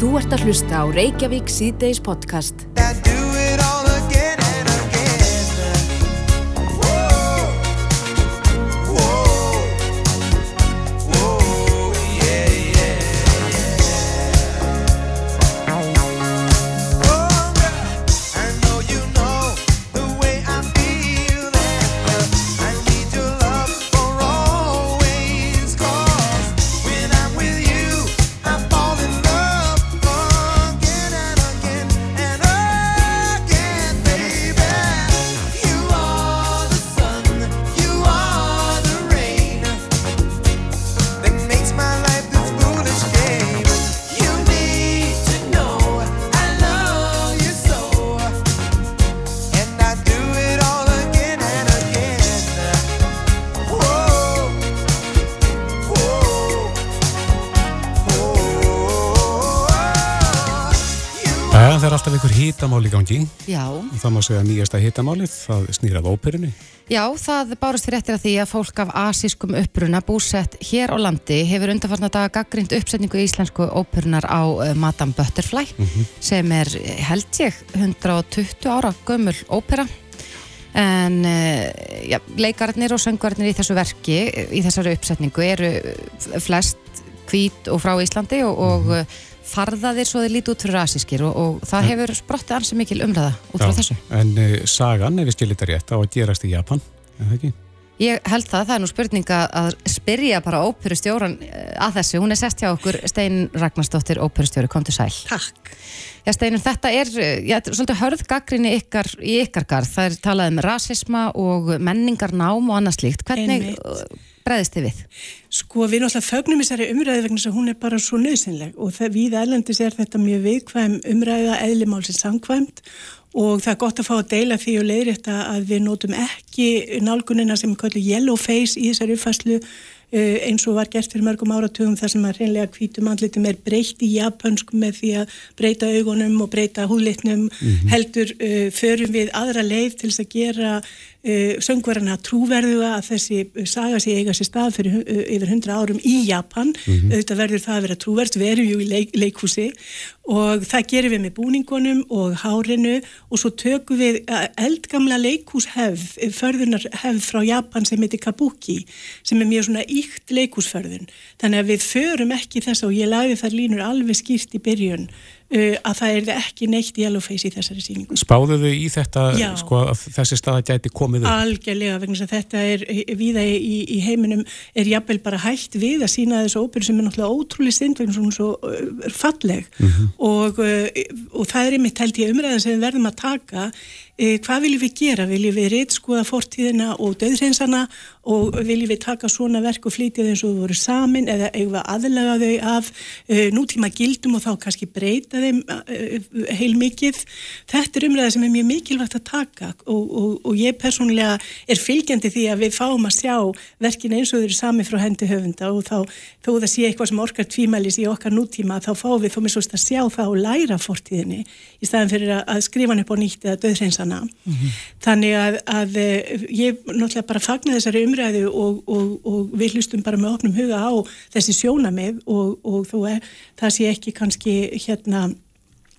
Þú ert að hlusta á Reykjavík síðdeis podcast. Í gangi. Já. Það má segja nýjasta hitamálið, það snýrað óperunni. Já, það bárast fyrir eftir að því að fólk af asískum uppruna búsett hér á landi hefur undarfarna daga gaggrind uppsetningu í íslensku óperunar á uh, Madame Butterfly Mhm. sem er, held ég, 120 ára gömul ópera en uh, ja, leikarnir og söngvarnir í þessu verki, í þessari uppsetningu eru flest hvít og frá Íslandi og, og uh, farðaðir svo þeir líti út fyrir asískir og, og það hefur sprottið ansi mikil umræða út frá þessu. En uh, sagan, ef við skilir þetta rétt, á að gerast í Japan, er það ekki? Ég held það, það er nú spurning að- að spyrja bara óperustjóran eh, að þessu. Hún er sest hjá okkur, Stein Ragnarsdóttir, óperustjóri, kom til sæl. Takk. Já, Steinun, þetta er, eh, já, þetta er svolítið hörð gaggrinni ykkar í ykkar garð. Það er talað um rasisma og menningarnám og annað slíkt. Hvernig Einmitt. Eh, bregðist þið við? Sko við náttúrulega fögnum þessari umræði vegna þess að hún er bara svo nöðsynleg og það við erlendis er þetta mjög viðkvæm umræða eðlimálsins samkvæmt og það er gott að fá að deila því og leiðrétta að við nótum ekki nálgunina sem er kallið yellow face í þessari uppfæslu uh, eins og var gert fyrir mörgum áratugum þar sem að reynlega hvítum andlitum er breytt í japansku með því að breyta augunum og breyta húðlitnum heldur uh, förum við aðra leið til þess að gera uh, söngvarana trúverðuga að þessi uh, saga sé eiga sér stað fyrir uh, yfir hundra árum í Japan. Auðvitað verður það að vera trúverð við erum jú í leik, leikhúsi og það gerum við með búningunum og hárinu og svo tökum við eldgamla leikhúshefð uh, förðunar hefð frá Japan sem heitir Kabuki sem er mjög svona íkt leikhúsförðun. Þannig að við förum ekki þess og ég lagði þar línur alveg skýrt í byrjun að það er ekki neitt yellowface í þessari síningu Spáðu þau í þetta, Já. sko, þessi staða gæti komið upp? Algjörlega, vegna þess að þetta er viða í, í heiminum er jafnvel bara hægt við að sína þessu óperu sem er náttúrulega ótrúlega synd vegna svona svo uh, falleg og, uh, og það er einmitt held ég umræða sem við verðum að taka hvað viljum við gera? Viljum við reytskoða fortíðina og döðreynsana og viljum við taka svona verk og flytja og þau voru samin eða eigum við að aðlaga þau af uh, nútíma gildum og þá kannski breyta þeim uh, heil mikið. Þetta er umræða sem er mjög mikilvægt að taka og, og, og ég persónulega er fylgjandi því að við fáum að sjá verkin eins og þau eru sami frá hendi höfunda og þá þó það sé eitthvað sem orkar tvímælis í okkar nútíma þá fáum við þó með svolítið að sjá það og læra fortíðinni í staðan fyrir að, skrifa hann upp á nýtt eða döðreynsana. Þannig að, að eh, ég náttúrulega bara fagna þessari umræðu og, og, og við hlustum bara með opnum huga á þessi sjónamið og, og þó er, það sé ekki kannski hérna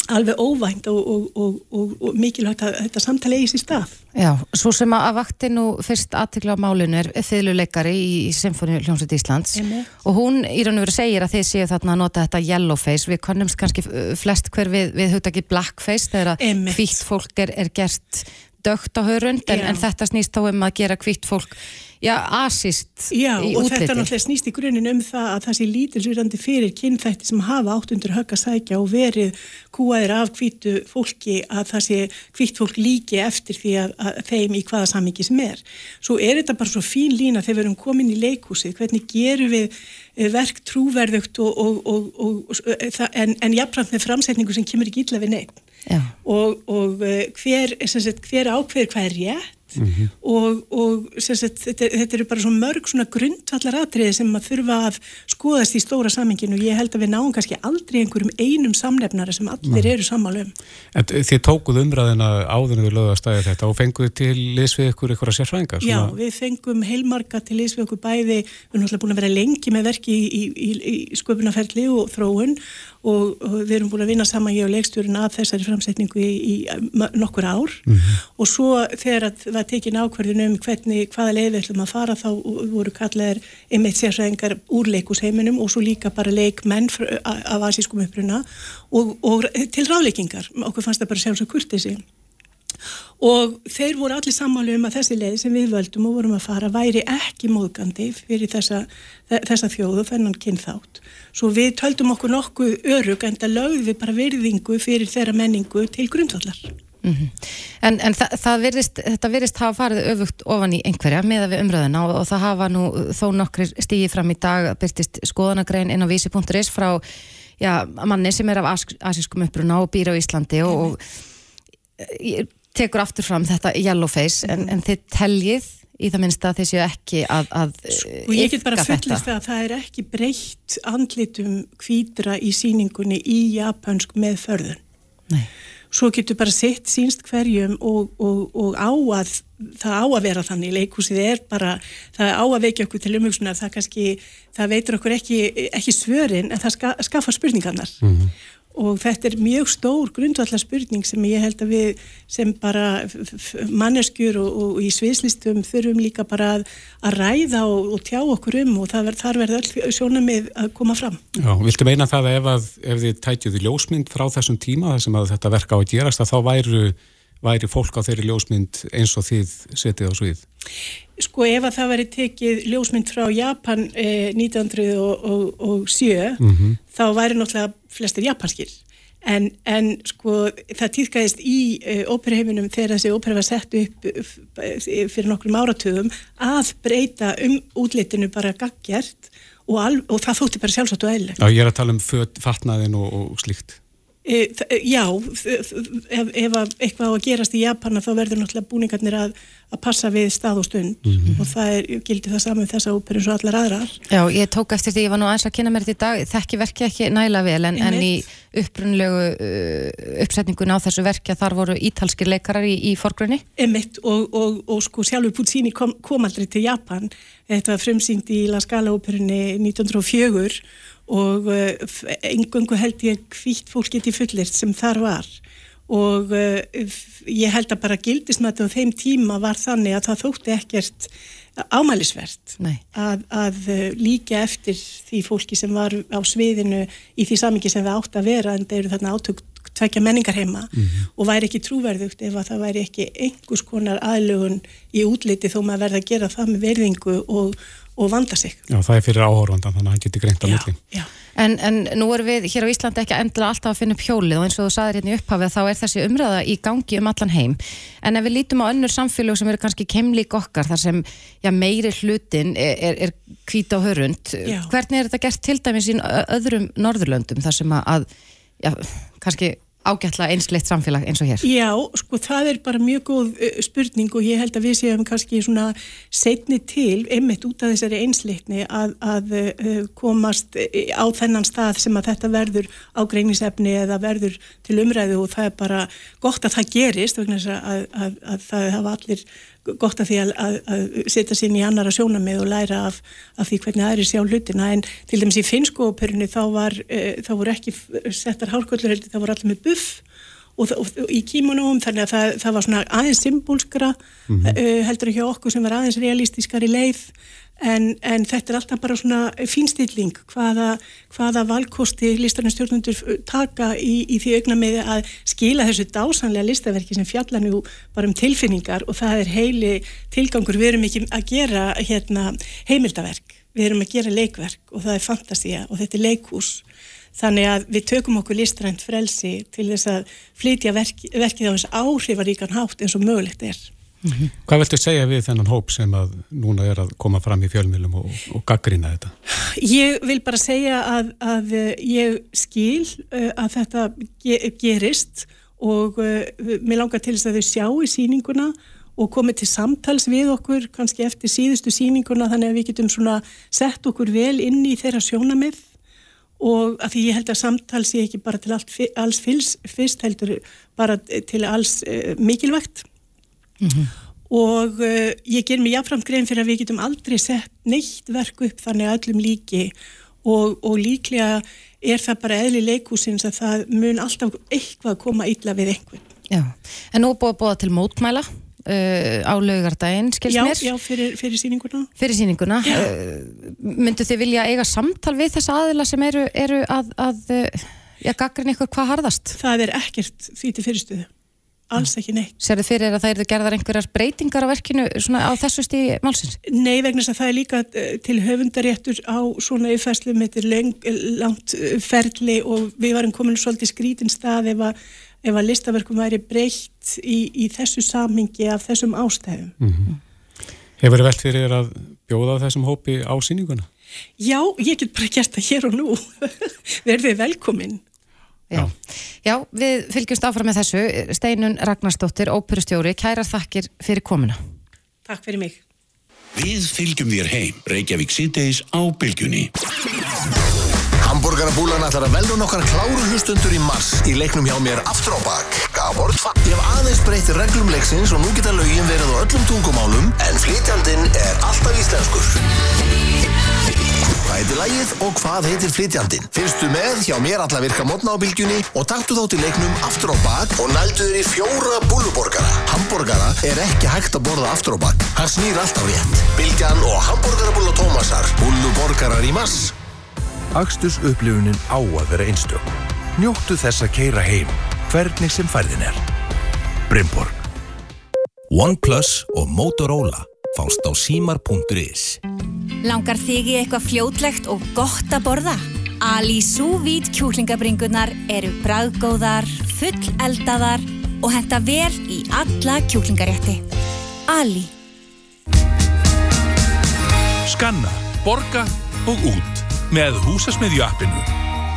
alveg óvænt og, og, og, og, og mikilvægt að þetta samtali eigi sér stað. Já, svo sem að vakti nú fyrst aðtikla á málinu er þiðluleikari í, í Symfóni Hljómsveit Íslands. Einmitt. og hún í raun og veru segir að þið séu þarna að nota þetta yellowface, við kannumst kannski uh, flest hver við, við hugtaki blackface þegar að hvítt fólk er, er gert dögt á hörund. En, en þetta snýst þá um að gera hvítt fólk já, asist Já, í og útliti þetta náttúrulega snýst í grunin um það að það sé lítilsvirðandi fyrir kynþætti sem hafa átt undir högg að sækja og verið kúaðir af hvítu fólki að það sé hvítt fólk líki eftir því að, að þeim í hvaða samingi sem er. Svo er þetta bara svo fín lína þegar við erum komin í leikhúsið, hvernig gerum við eh, verk trúverðugt og, og, og, og, og það- en, en jafnframt með framsetningu sem kemur ekki illa við neitt Já. og, og eh, hver, sagt, hver ákveður hvað er rétt og, og sem sagt, þetta, þetta eru bara svo mörg svona grundvallar atriði sem að þurfa að skoðast í stóra saminginu og ég held að við náum kannski aldrei einhverjum einum samnefnara sem allir eru sammála um. En þið tókuð umræðina áður en þið lögðu að stæði þetta og fenguð til liðs við ykkur ykkur að sérfræðingar? Já, við fengum heilmarga til liðs við okkur bæði, við erum náttúrulega búin að vera lengi með verki í, í, í, í sköpunarferli og þróun og, við erum búin að vinna saman ég og leikstjórun að þessari framsetningu í, í nokkur ár. Mm -hmm. og svo þegar það var tekin ákverðin um hvernig, hvaða leið við ætlum að fara þá voru kallar einmitt sérsæðingar úr leikusheiminum og svo líka bara leikmenn af asískum uppruna og, og til ráleikingar okkur fannst það bara sjálfsög kurtið og þeir voru allir sammálu um að þessi leið sem við völdum og vorum að fara væri ekki móðgandi fyrir þessa, þessa þjóðu þennan kynþátt svo við töldum okkur nokkuð örug en það lögðum við bara virðingu fyrir þeirra menningu til grundvallar mm -hmm. En, en þa það virðist, þetta virðist hafa farið öfugt ofan í einhverja með að við umröðuna og, og það hafa nú þó nokkri stígi fram í dag byrtist skoðanagrein inn á vísi.is frá já, manni sem er af asískum uppruna og býr á Íslandi og, og tekur aftur fram þetta yellowface en, en þið teljið í það minnst að þið séu ekki að, að sko, ég get bara fullist að það er ekki breytt andlitum kvítra í síningunni í japansk með förðun Nei. svo getur bara sett sínst hverjum og, og, og á að það á að vera þannig, leikúsið er bara það á að vekja okkur til umhugsunar. Það kannski, það veitur okkur ekki, ekki svörin en það ska, skaffar spurningarnar. Mm -hmm og þetta er mjög stór grundvallar spurning sem ég held að við sem bara manneskjur og, og í sviðslistum þurfum líka bara að, að ræða og, og tjá okkur um og ver, þar verður öll sjónamið að koma fram. Já, viltu meina það að ef, að, ef þið tætjuðu ljósmynd frá þessum tíma þar sem að þetta verka á að gerast að þá væru, væri fólk á þeirri ljósmynd eins og þið setið á svið? Sko ef að það væri tekið ljósmynd frá Japan eh, 1907 mm -hmm. þá væri náttúrulega flestir japanskir en, en sko það týðkæðist í uh, óperaheiminum þegar þessi ópera var sett upp fyrir nokkrum áratugum að breyta um útlitinu bara gaggjert og, og það þótti bara sjálfsagt og eðlilegt. Já, ég er að tala um fatnaðin og, og slíkt. E, já, ef, ef eitthvað á að gerast í Japana þá verður náttúrulega búningarnir að, að passa við stað og stund mm -hmm. og það er, gildi það saman þessa óperu eins og allar aðrar. Já, ég tók eftir því, ég var nú aðeins að kynna mér þetta í dag, þekki verki ekki næla vel en, en í upprunlegu uh, uppsetningun á þessu verkja þar voru ítalskir leikarar í, í forgrunni? Emitt og, og, og sko sjálfur Puccini kom, kom aldrei til Japan, þetta var fremsýnd í La Scala óperunni 1904 og engungu eh, held ég hvitt fólk geti fullirt sem þar var og uh, ég held að bara gildismætti á þeim tíma var þannig að það þótti ekkert ámælisvert að, að uh, líka eftir því fólki sem var á sviðinu í því samingi sem við átt að vera en það eru þarna átök tvekja menningar heima mm -hmm. og væri ekki trúverðugt ef að það væri ekki einhvers konar aðlugun í útliti þó maður verða að gera það með verðingu og, og vanda sig. Já, það er fyrir áhórvandan þannig að hann getur greint að milli. En, en nú erum við hér á Íslandi ekki endilega alltaf að finna upp hjólið og eins og þú saðir hérna í upphafið þá er þessi umræða í gangi um allan heim. En ef við lítum á önnur samfélag sem eru kannski kemlík okkar þar sem já, meiri hlutin er, er hvít á hörund, já. hvernig er þetta gert til dæmis í öðrum norðurlöndum þar sem að, já, kannski ágætla einsleitt samfélag eins og hér? Já, sko það er bara mjög góð spurning og ég held að við séum kannski svona setni til, einmitt út af þessari einsleitni að, að komast á þennan stað sem að þetta verður ágreinisefni eða verður til umræðu og það er bara gott að það gerist vegna þess að, að, að það hafa allir gott að því að, að, að setja sér í annara sjónamið og læra af, af því hvernig aðri sjá hlutina en til dæmis í finskóperunni þá, e, þá voru ekki settar hálfkvöldur heldur, það voru allir með buff og, og, og í kímunum þannig að það, það var svona aðeins symbolskra mm -hmm. uh, heldur ekki okkur sem var aðeins realistískar í leið En, en þetta er alltaf bara svona fínstilling hvaða, hvaða valkosti listarinn stjórnundur taka í, í því augna með að skila þessu dásanlega listaverki sem fjalla nú bara um tilfinningar og það er heili tilgangur, við erum ekki að gera hérna, heimildaverk, við erum að gera leikverk og það er fantasia og þetta er leikhús þannig að við tökum okkur listrænt frelsi til þess að flytja verk, verkið á þess áhrifaríkan hátt eins og mögulegt er. Mm -hmm. Hvað veltu segja við þennan hóp sem að núna er að koma fram í fjölmjölum og, og gaggrina þetta? Ég vil bara segja að, að ég skil uh, að þetta gerist og uh, mér langar til þess að þau sjá í síninguna og komið til samtals við okkur kannski eftir síðustu síninguna þannig að við getum svona sett okkur vel inn í þeirra sjónamið og að því ég held að samtal sé ekki bara til allt, alls fyrst heldur bara til alls uh, mikilvægt Mm -hmm. Og uh, ég ger mér jáfnframt grein fyrir að við getum aldrei sett neitt verku upp þannig að öllum líki og, og líklega er það bara eðli leikúsins að það mun alltaf eitthvað koma illa við einhvern. Já, en nú búið að búa til mótmæla uh, á laugardaginn, skilst mér? já, fyrir, fyrir síninguna. Fyrir síninguna. Uh, myndu þið vilja eiga samtal við þessa aðila sem eru, eru að, að uh, já, gaggrin ykkur hvað harðast? Það er ekkert því til fyrirstuðu. Alls ekki neitt. Serðu fyrir að það eru gerðar einhverjar breytingar á verkinu svona á þessu stíði málsins? Nei, vegna þess að það er líka eh, til höfundaréttur á svona yfærslu með þetta langt eh, ferli og við varum komin svolítið skrítin stað ef að, ef að listaverkum væri breytt í, í þessu samhingi af þessum ástæðum. Mm -hmm. Hefur þið velt fyrir að bjóða þessum hópi á síninguna? Já, ég get bara gert það hér og nú. Verðið velkominn. Já. Já, við fylgjumst áfram með þessu. Steinun Ragnarsdóttir, óperustjóri, kærar þakkir fyrir komuna. Takk fyrir mig. Við fylgjum þér heim, Reykjavík síðdeis á bylgjunni. Hamburgerabúlan ætlar að velja nokkar kláru hlustundur í mars í leiknum hjá mér aftur á bak. Gabort fatt. Ég hef aðeins breytt reglum leiksins og nú geta lögin verið á öllum tungumálum en flytjandinn er alltaf íslenskur. Hvað heitir lægið og hvað heitir flytjandinn? Fyrstu með hjá mér alla virka mótna á bylgjunni og taktu þátt í leiknum aftur á bak og nældu þér í fjóra búluborgara. Hamburgara er ekki hægt að borða aftur á bak. Hann snýr alltaf rétt. Bylgjan og hamburgerabúla Tómasar. Búluborgarar í mass. Aksturs upplifunin á að vera einstök. Njóttu þess að keira heim, hvernig sem færðin er. Brimborg. OnePlus og Motorola fást á símar.is Langar þig í eitthvað fljótlegt og gott að borða? Ali Súvít kjúklingabringunar eru bræðgóðar, full eldaðar og henta vel í alla kjúklingarétti. Ali. Skanna, borga og út með húsasmiðju appinu.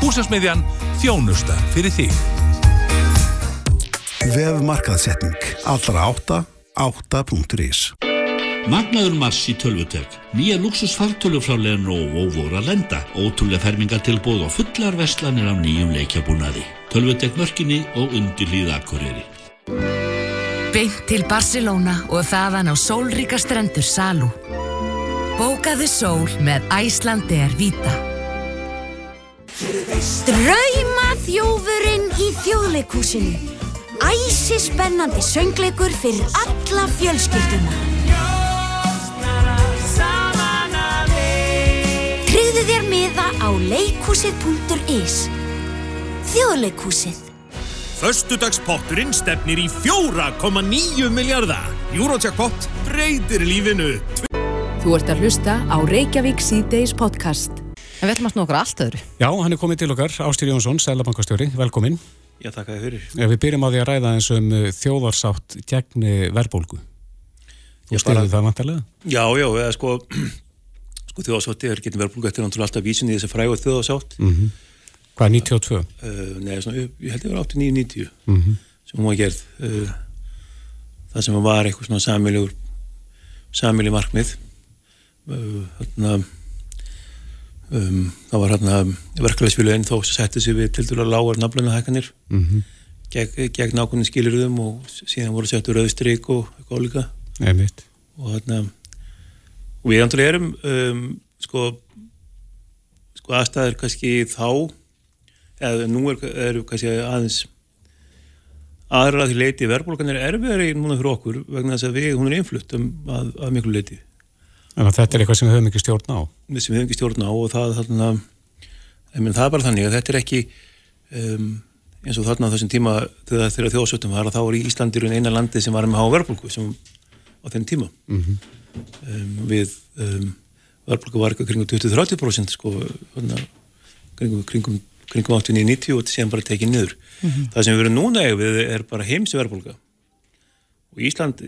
Húsasmiðjan þjónusta fyrir þig. Vefmarkaðsetning. Allra átta, átta.is Magnaður Mars í tölvutek. Nýja luxusfartölu frá Lenovo voru að lenda. Ótrúlega fermingatilbóð og fullar vestlanir af nýjum leikjabúnaði. Tölvutek mörkinni og undir hlýðakureyri. Beint til Barcelona og þaðan á sólríka strendur Salú. Bókaðu sól með Æslandeir Vita. Draumaþjófurinn í þjóðleikúsinu. Æsi spennandi söngleikur fyrir alla fjölskylduna. Miða á leikúsið.is Þjóðleikúsið Föstudagspotturinn stefnir í 4,9 miljardar. Eurojackpot breytir lífinu. Þú ert að hlusta á Reykjavík C-Days podcast. En við ætlum að snú okkur allt öðru. Já, hann er komið til okkar, Ástýr Jónsson, Sælabankastjóri, velkomin. Já, þakka þið fyrir. Ef við byrjum á því að ræða eins um þjóðarsátt gegn verðbólgu. Þú styrðu það vantarlega? Já, já, eða sko, sko þjóðarsátti er getið verðbólgu eftir náttúrulega alltaf vísin í þessi frægu þjóðarsátt. Mm -hmm. Hvað er 92? Uh, nei, svona, ég held að það var 89-90 mm -hmm. sem hún var gerð. Uh, það sem var eitthvað svona samilegur, samileg markmið. Uh, þarna, um, það var hérna verkefæðsfélaginn þó sem setti sig við til dæla lágar nafnlunahækkanir mm -hmm. gegn, gegn ákveðin skilurðum og síðan voru settu rauðstryk og eitthvað. Einmitt. Og hérna, og við andurlega erum, um, sko, sko aðstæður kannski þá eða nú er, eru kannski aðeins aðra því leiti verðbólgan er erfiðari núna fyrir okkur vegna þess að við, hún er einflutt um, að, að miklu leiti En þetta er eitthvað sem við höfum ekki stjórn á? Sem við höfum ekki stjórn á og það þarna, menn, það er bara þannig að þetta er ekki um, eins og þarna á þessum tíma þegar, þegar þjóðsötum var að þá var Íslandir eina landi sem var með há verðbólgu á þenn tíma. Mm -hmm. Um, við um, verðbólgu var kringum 20-30% sko, kringum, kringum kringum 89-90 og þetta séum bara tekið niður. Mm -hmm. Það sem við erum núna við er bara heimsi verðbólka og Ísland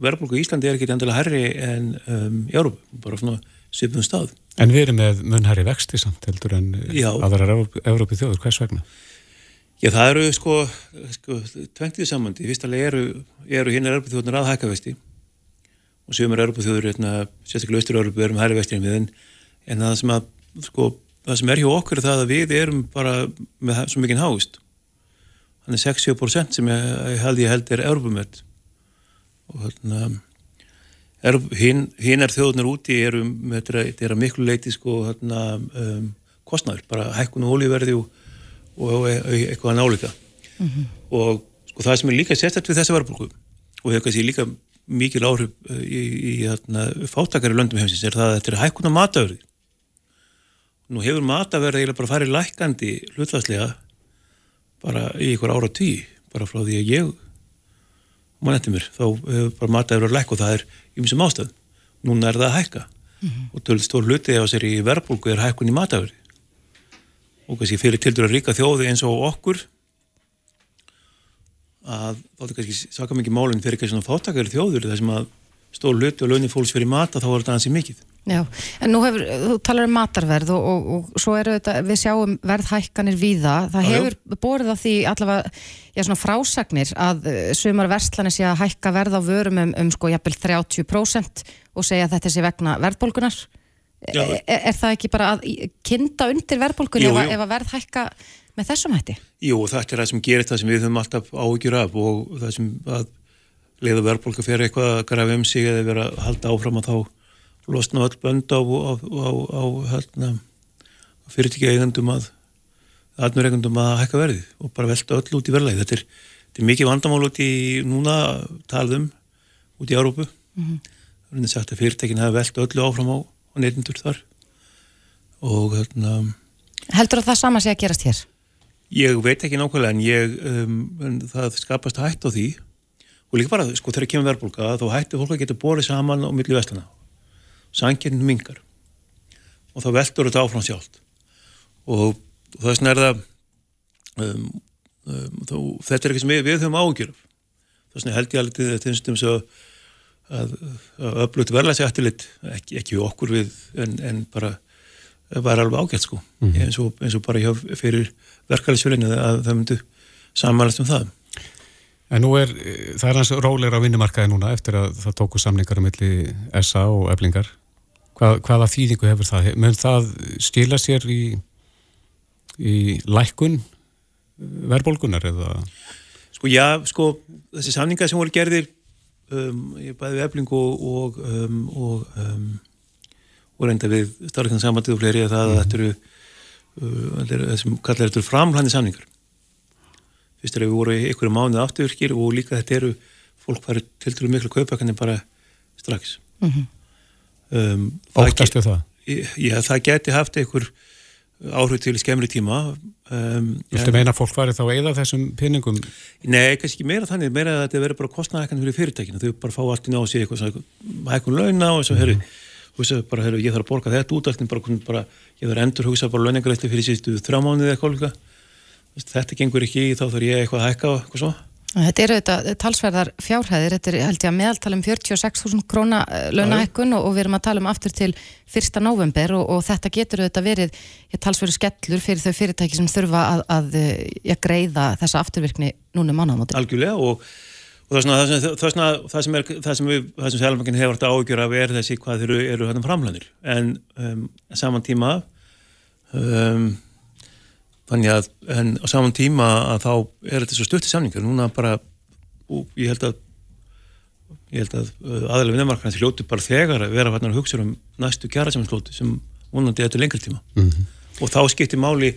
verðbólka í Íslandi er ekki endilega herri en um, í Európa, bara svona svipnum stað. En við erum með munherri vexti samt heldur en Já. aðrar Európi þjóður, hvers vegna? Já, það eru sko, sko tventið samandi, fyrst alveg eru, eru hérna Európi þjóðunar að hækka vexti og sögumur Európi þjóður, hérna, sérstaklega Östur-Európi erum herri vexti en við en, það sem að sko það sem er hjá okkur er það að við erum bara með svo mikinn háist þannig 60% sem ég held ég held er Európumett og hérna er, hinn, hinn er þjóðunar úti eru, er, þetta er miklu leiti sko hérna um, kostnæður, bara hækkun og olíverði og, og e- eitthvað nálíka Mhm. og sko það sem er líka sérstætt við þessa verðbólku og hefur kannski líka mikil áhrif uh, í, í hérna, fátakari löndum heimsins er það að þetta er hækkun á mataverði nú hefur mataverði eiginlega bara farið lækandi hlutvarslega bara í ykkur ára tí bara frá því að ég mann eftir mér, þá hefur bara mataverði að lækka og það er ymsum ástöð núna er það að hækka. Og tölur stór hluti á sér í verðbólku er hækkun í mataverði og kannski fyrir tildur að ríka þjóði eins og okkur að þá þetta kannski saka mikið málun fyrir kannski svona fátakari þjóður þar sem að stór hluti og launin fólks fyrir mata þá er þetta hansi mikið Já, en nú hefur, þú talar um matarverð og, og, og svo eru þetta, við sjáum verðhækkanir víða, það Já, já. hefur borið á því allavega, já svona frásagnir að uh, sumar verslanir sé að hækka verð á vörum um, um sko jafnvel 30% og segja að þetta sé vegna verðbólgunar Já. er, er það ekki bara að kynda undir verðbólgun Jú, ef, að- ef að verð hækka með þessum hætti? Jú, þetta er það sem gerir það sem við höfum alltaf áhyggjur af og það sem að leiða verðbólka fyrir eitthvað að grafa um sig eða vera að halda áfram að þá losna öll bönd á, á, á, á hérna, fyrirtæki eigandum að aðnur eigandum að hækka verðið og bara velta öll út í verðlæði. Þetta er, þetta er mikið vandamál út í núna talðum út í Európu. Mhm. Það er sagt að fyrirtækin hafa velta öllu áfram á, neytundur þar og hérna Heldur að það sama sé að gerast hér? Ég veit ekki nákvæmlega en, ég, um, en það skapast hætt á því. Og líka bara sko þegar kemur verðbólka þá hættu fólk að geta borið saman á milli vestlana sankinn mingar og þá veldur þetta áfram sjálft. Og þess vegna er það um, um, þá, þetta er ekki sem við, við höfum ágjör þess vegna held ég alveg til þetta einstum svo að, að öflugt verðlæsi eftirlit ekki, ekki okkur við en, en bara var alveg ágætt sko. Mhm. eins, og, eins og bara hjá fyrir verkefælisfélaginu að það myndu samanlæst um það En nú er, eh, það er hans róleira á vinnumarkaði núna eftir að það tóku samningar um milli SA og eflingar. Hvað, hvaða þýðingu hefur það? Mun það skila sér í, í lækkun verðbólgunar eða? Sko já, sko þessi samningar sem voru gerðir um, bæði við efling og og, um, og, um, og reynda við starfleikna samandið og fleiri að það að þetta eru uh, þetta eru- þessum kallar þetta eru framhlæni samningar fyrst er að við voru í einhverju mánuð afturvirkir og líka þetta eru fólk farið til dælu miklu kaupakanir bara strax Mhm. um, Óttastu það? Já, það geti haft einhver áhrif til skemmri tíma um, Viltu meina að fólk fari þá að eða þessum pinningum? Nei, kannski ekki meira þannig, meira að þetta verður bara kostnæðakann fyrir fyrirtækinu, þau bara fá allt í ná sig eitthvað hækkun launa og svo herri, hugsa bara, herri, ég þarf að borga þetta út allt en bara, bara, ég að endur hugsa bara launingrætti fyrir síðustu þrjá mánuði eitthvað líka þetta gengur ekki, þá þarf ég eitthvað að hækka og eitthvað svo. Þetta eru þetta talsverðar fjárhæðir, þetta er held ég að meðaltala um 46.000 króna launahækkun og, og við erum að tala um aftur til 1. november og, og þetta getur þetta verið ég, talsverður skellur fyrir þau fyrirtæki sem þurfa að, að ég, greiða þessa afturvirkni núna mánaðamóti. Algjörlega og, og það, er svona, það, svona, það sem er það sem, við, það sem Sælumankin hefur þetta ágjör af er þessi hvað þeir eru, hérna framlænir en um, saman tíma um, þannig að en á saman tíma að þá er þetta svo stutti samningar. Núna bara og ég held að ég held að uh, aðalega vinnamarkarnas hljóti bara þegar að vera hérna að hugsa um næstu kjara sem slóti sem vonandi eftir lengri tíma. Mhm. og þá skiptir máli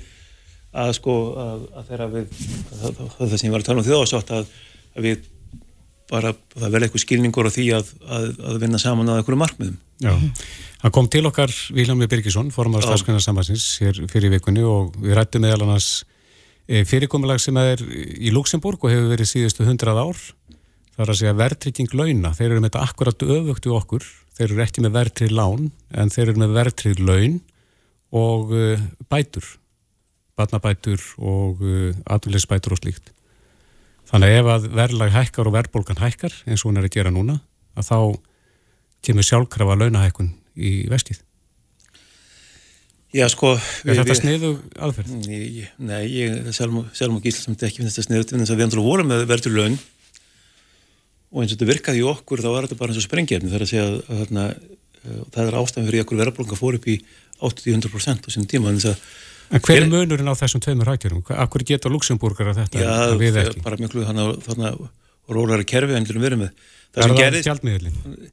að sko að, að þeirra við það, það, það sem ég var að tala um þjóðasátt að, að við bara það verði eitthvað skilningur á því að, að, að vinna saman að einhverju markmiðum. Já, hann kom til okkar Viljámi Birgisson, formar Já. starfsgrunarsambansins hér fyrir vikunni og við rættum meðal annars e, fyrirkomulag sem er í Luxemburg og hefur verið síðustu hundrað ár það er að segja verðtrygging launa. Þeir eru með þetta akkurat öfugt í okkur. Þeir eru ekki með verðtrygg lán en þeir eru með verðtrygg laun og uh, bætur. Barnabætur og uh, atvinleysbætur og slíkt þannig að ef að verðlag hækkar og verðbólgan hækkar eins og hún er að gera núna að þá kemur sjálfkrafa launahækkun í vestið. Já, sko... Er þetta sniðu aðferð? Nei, ég, Selma Gísla sem ekki finnst þetta sniðu, þannig að við endur vorum með verður laun og eins og þetta virkaði í okkur þá var þetta bara eins og sprengjefni þar að segja að þarna, uh, það er ástæðan fyrir okkur verðbólka fór upp í 80-100% á sínum tíma þannig að En hver er munurinn á þessum tveimur hækjurum? Akkur geta Luxemburgar að þetta Já, að við ekki? bara miklu þannig að rólara kerfi endur við erum með Er það gjaldmiðlinn?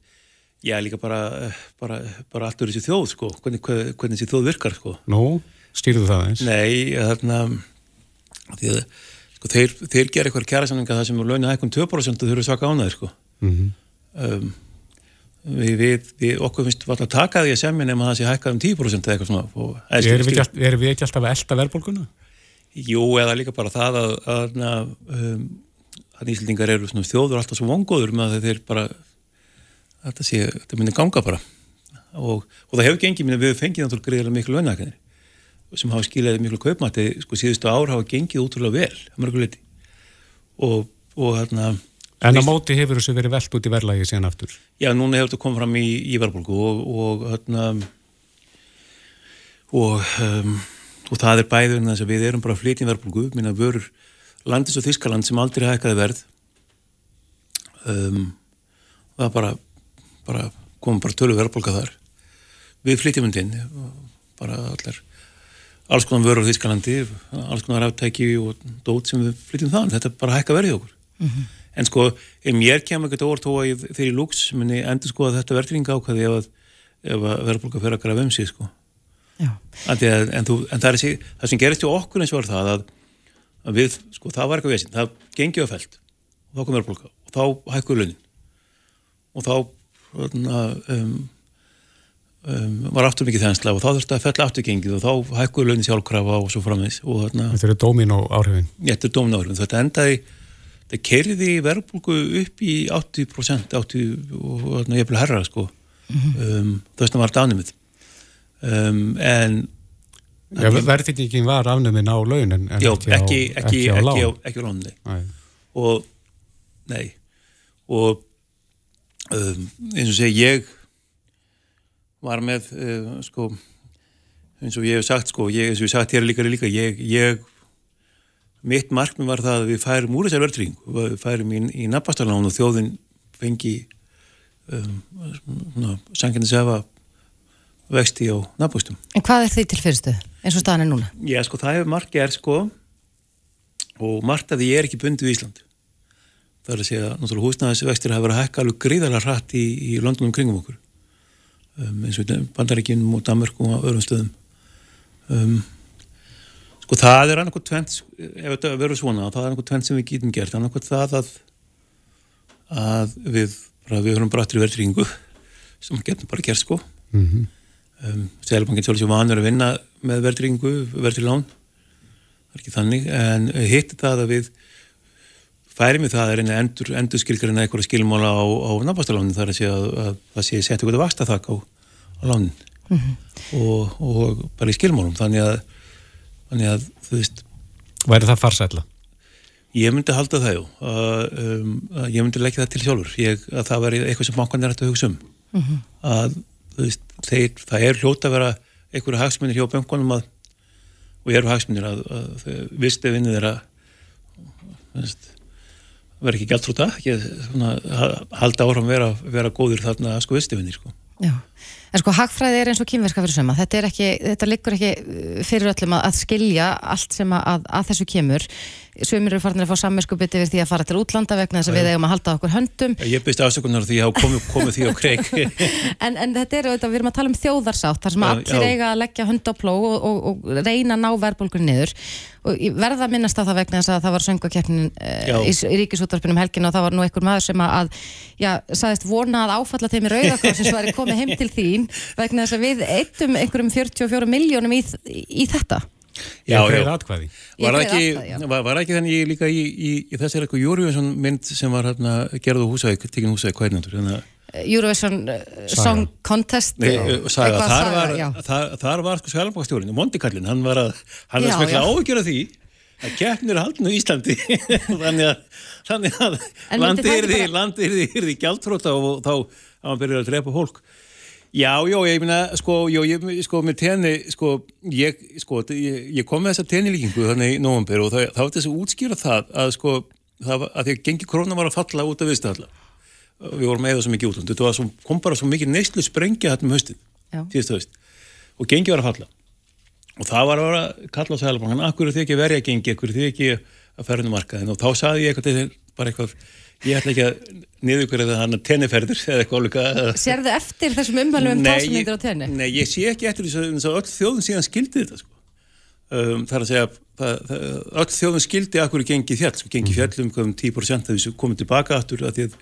Já, líka bara, bara, bara allt úr þessi þjóð, sko, hvernig, hvernig, þessi þjóð virkar, sko. Nú, stýrðu það eins? Nei, þarna, því að, sko, þeir, þeir gera eitthvað kjærasamlinga það sem er launið eitthvað 2% og þeir eru svaka ánaðir, sko. Mhm. um, við, við, við, okkur finnst alltaf að taka því að semja nema það sé hækkað um 10% eða eitthvað svona. Og, Erum við, erum við ekki alltaf að elda verðbólguna? Jú, eða líka bara það að, að, að, um, eru þjóður alltaf svo vongóður með að þeir bara þetta sé, þetta minni ganga bara og, og það hefur gengið, við fengið náttúrulega greiðilega miklu launahækkanir sem hafa skilaði miklu kaupmætti, sko síðustu ár hafa gengið útrúlega vel, og, og hérna En á móti hefur þessu verið velt út í verðlagi síðan aftur? Já, núna hefur þetta komið fram í, í verðbólgu og, og, hérna, og, um, og það er bæður þess að við erum bara að flytja í verðbólgu, minna vörur landis og Þískaland sem aldrei hækkaði verð um, það bara, bara komum bara tölu verðbólga þar. Við flytjum undin bara allar alls konar vörur á Þískalandi alls konar aftæki og dót sem við flytjum þann, þetta bara að hækka verðið okkur En sko, ef mér kemur ekkert óvart þó að ég í lúks muni endur sko að þetta verðringa ákvæði ef að, að verðbólka fyrir að grafa um sig sko. Já. Að, en, þú, en það, er, þessi- það sem gerist hjá okkur eins og var það að, að við, sko, það var eitthvað vesinn, það gengi á felt og þá kom verðbólka og þá hækkuðu launin og þá þarna, um, um, var aftur mikið þensla og þá þurfti að fella aftur gengið og þá hækkuðu launin sjálfkrafa og svo framins og þarna Þetta eru dómin og áhrifin. Þetta er dómnáðurinn. Þetta endaði, það keiriði verðbólgu upp í 80%, 80 og þarna ég vil herra, sko. um, þess vegna var þetta afnumið. Um, en Já, verðbyggingin var afnuminn á laun en, en já, ekki, á, ekki, ekki, á ekki, á, ekki á lánni. Nei. Og, nei, og um, eins og segi, ég var með, uh, sko, eins og ég hef sagt, sko, ég, eins og ég hef sagt hér líka, líka, ég, ég mitt markmið var það að við færum úr þessar verðtrygging, við færum í, í nafnastarlán og þjóðin fengi um, sangjarni sefa vexti á nafnbústum. En hvað er því til fyrstu, eins og staðan er núna? Já, sko, það hefur margt gerð, sko, og margt að því er ekki bundið í Ísland. Það er að segja, náttúrulega húsnæðisvextir hafa verið að hækka alveg gríðarlega hratt í, í Londonum kringum okkur. Um, eins og Bandaríkinum og Danmörkum og öðrum stöðum. Um, sko, það er annarkoð tvent, ef þetta verður svona, það er annarkoð tvent sem við getum gert. Annarkoð það að, að við, bara, við höfum bara aftur í verðringu, sem getum bara gert, sko Mhm. um, Sælabankin svolítið vanur að vinna með verðringu, verðrilán það er ekki þannig, en hitt það að við færim við það að reyna endur, endur skilgarinn eitthvað skilmála á, á nafnastalánin þar að sé að, að það sé setja eitthvað vasta þakk á, á lánin Mhm. og, og bara í skilmálum þannig að, þannig að þú veist Væri það farsætla? Ég myndi halda það, jú. Að, um, að ég myndi leggja það til sjálfur. Ég, að það væri eitthvað sem bankan er hægt að hugsa um. Mhm. Að, þú veist, þeir, það er hljóta að vera einhverja hagsmunir hjá bankunum að, og eru hagsmunir að, að, að vistu vinnið að þú veist, vera ekki ekki svona, ha- halda áfram vera, vera góður þarna sko vistu vinnir, sko. Já, en sko hagfræði er eins og kýmverska fyrir söma, þetta ekki, þetta liggur ekki uh, fyrir öllum að, að skilja allt sem að, að, þessu kemur sömur eru farinir að fá sammerskupið yfir því að fara til útlanda vegna þess að við eigum að halda okkur höndum Ég byrst afsökunar því að hafa komið, komið því á kreik. en, en þetta er auðvitað, við erum að tala um þjóðarsátt þar sem Já, allir já. eiga að leggja hönd á pló og, og, og reyna að ná verðbólgur niður og verða að minnast á það vegna þess að það var söngukeppnin Já. uh, í, í ríkisútvarpinum helgin og það var nú einhver maður sem að, já, sagðist vona að áfalla þeim í rauðakrossins þín vegna þess að við eittum einhverjum 44 miljónum í, í þetta Já, Ég greiði já. atkvæði. Ég Var ekki, atkvæði, já. var, var ekki þannig líka í, í, í þessari eitthvað Júriðsson mynd sem var hérna gerð á húsæk, tekinn húsæk, er náttúrulega? Eurovision uh, Song Contest Nei, og- uh, saga, eitthvað þar saga, var, já. þar, þar var sko sælambakstjórinn, Mondikallin, hann var að, hann var smekla af því að keppnir er haldin á Íslandi þannig að, þannig að landi er því, bara- landi er því, því gjaldtróta og þá að hann byrjar að drepa fólk. Já, já, ég meina, sko, já, ég, sko, með tenni, sko, ég, sko, ég, ég kom með þessa tennilíkingu þannig í nóvambur og það, það var þess að útskýra það að, sko, það var, að því að gengi króna var að falla út af viðstæðalla. Við vorum með það svo mikið var svo, kom bara svo mikið neyslu sprengja þetta um höstið, Já. síðustu höst. Og gengi var að falla. Og það var að vera að kalla á sælabankan, akkur er þið ekki að verja gengi, akkur er þið ekki að ferða um markaðin. Og þá saði ég eitthvað Ég ætla ekki að niður ykkur eða hann að tenniferður eða eitthvað álíka. Sérðu eftir þessum umhælum um tásmyndir á tenni? Nei, ég sé ekki eftir þess að, að öll þjóðin síðan skildi þetta, sko. Um, það er að segja, það, það, öll þjóðin skildi að hverju gengi fjall, sko, gengi fjall um hvað um 10% að þessu komið tilbaka aftur að því að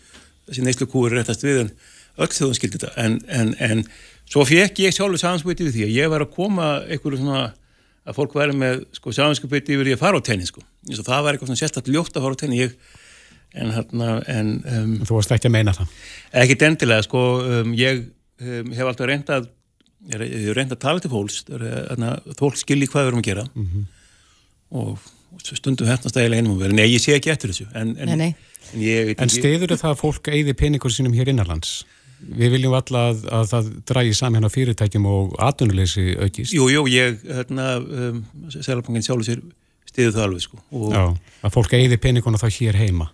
þessi neyslu kúur réttast við en öll þjóðin skildi þetta. En, en, en svo fekk ég sjálfur samanskupið við því að ég var að koma einhverju svona að fólk væri með sko, samanskupið yfir ég að fara á tenni, sko. Það var eitthvað svona sérstætt ljótt að fara á tenni, ég, en hérna, en... Um, Þú varst ekki að meina það. Ekkit endilega, sko, um, ég um, hef alltaf reyndað, ég ég hef reyndað að tala til fólks, fólk skilji hvað við erum að gera Mhm. og, og stundum hefnast það eiginlega einum að vera, nei, ég sé ekki eftir þessu, en, en, Nei, nei. en ég veit En ekki- stiður það að fólk eigði peningur sínum hér innanlands? Við viljum alla að, að það drægi saman á fyrirtækjum og atvinnuleysi aukist. Jú, jú, ég, hérna, um, Sælabankin sjálfur sér stiður það alveg, sko. Og, Já, að fólk eigði peninguna þá hér heima.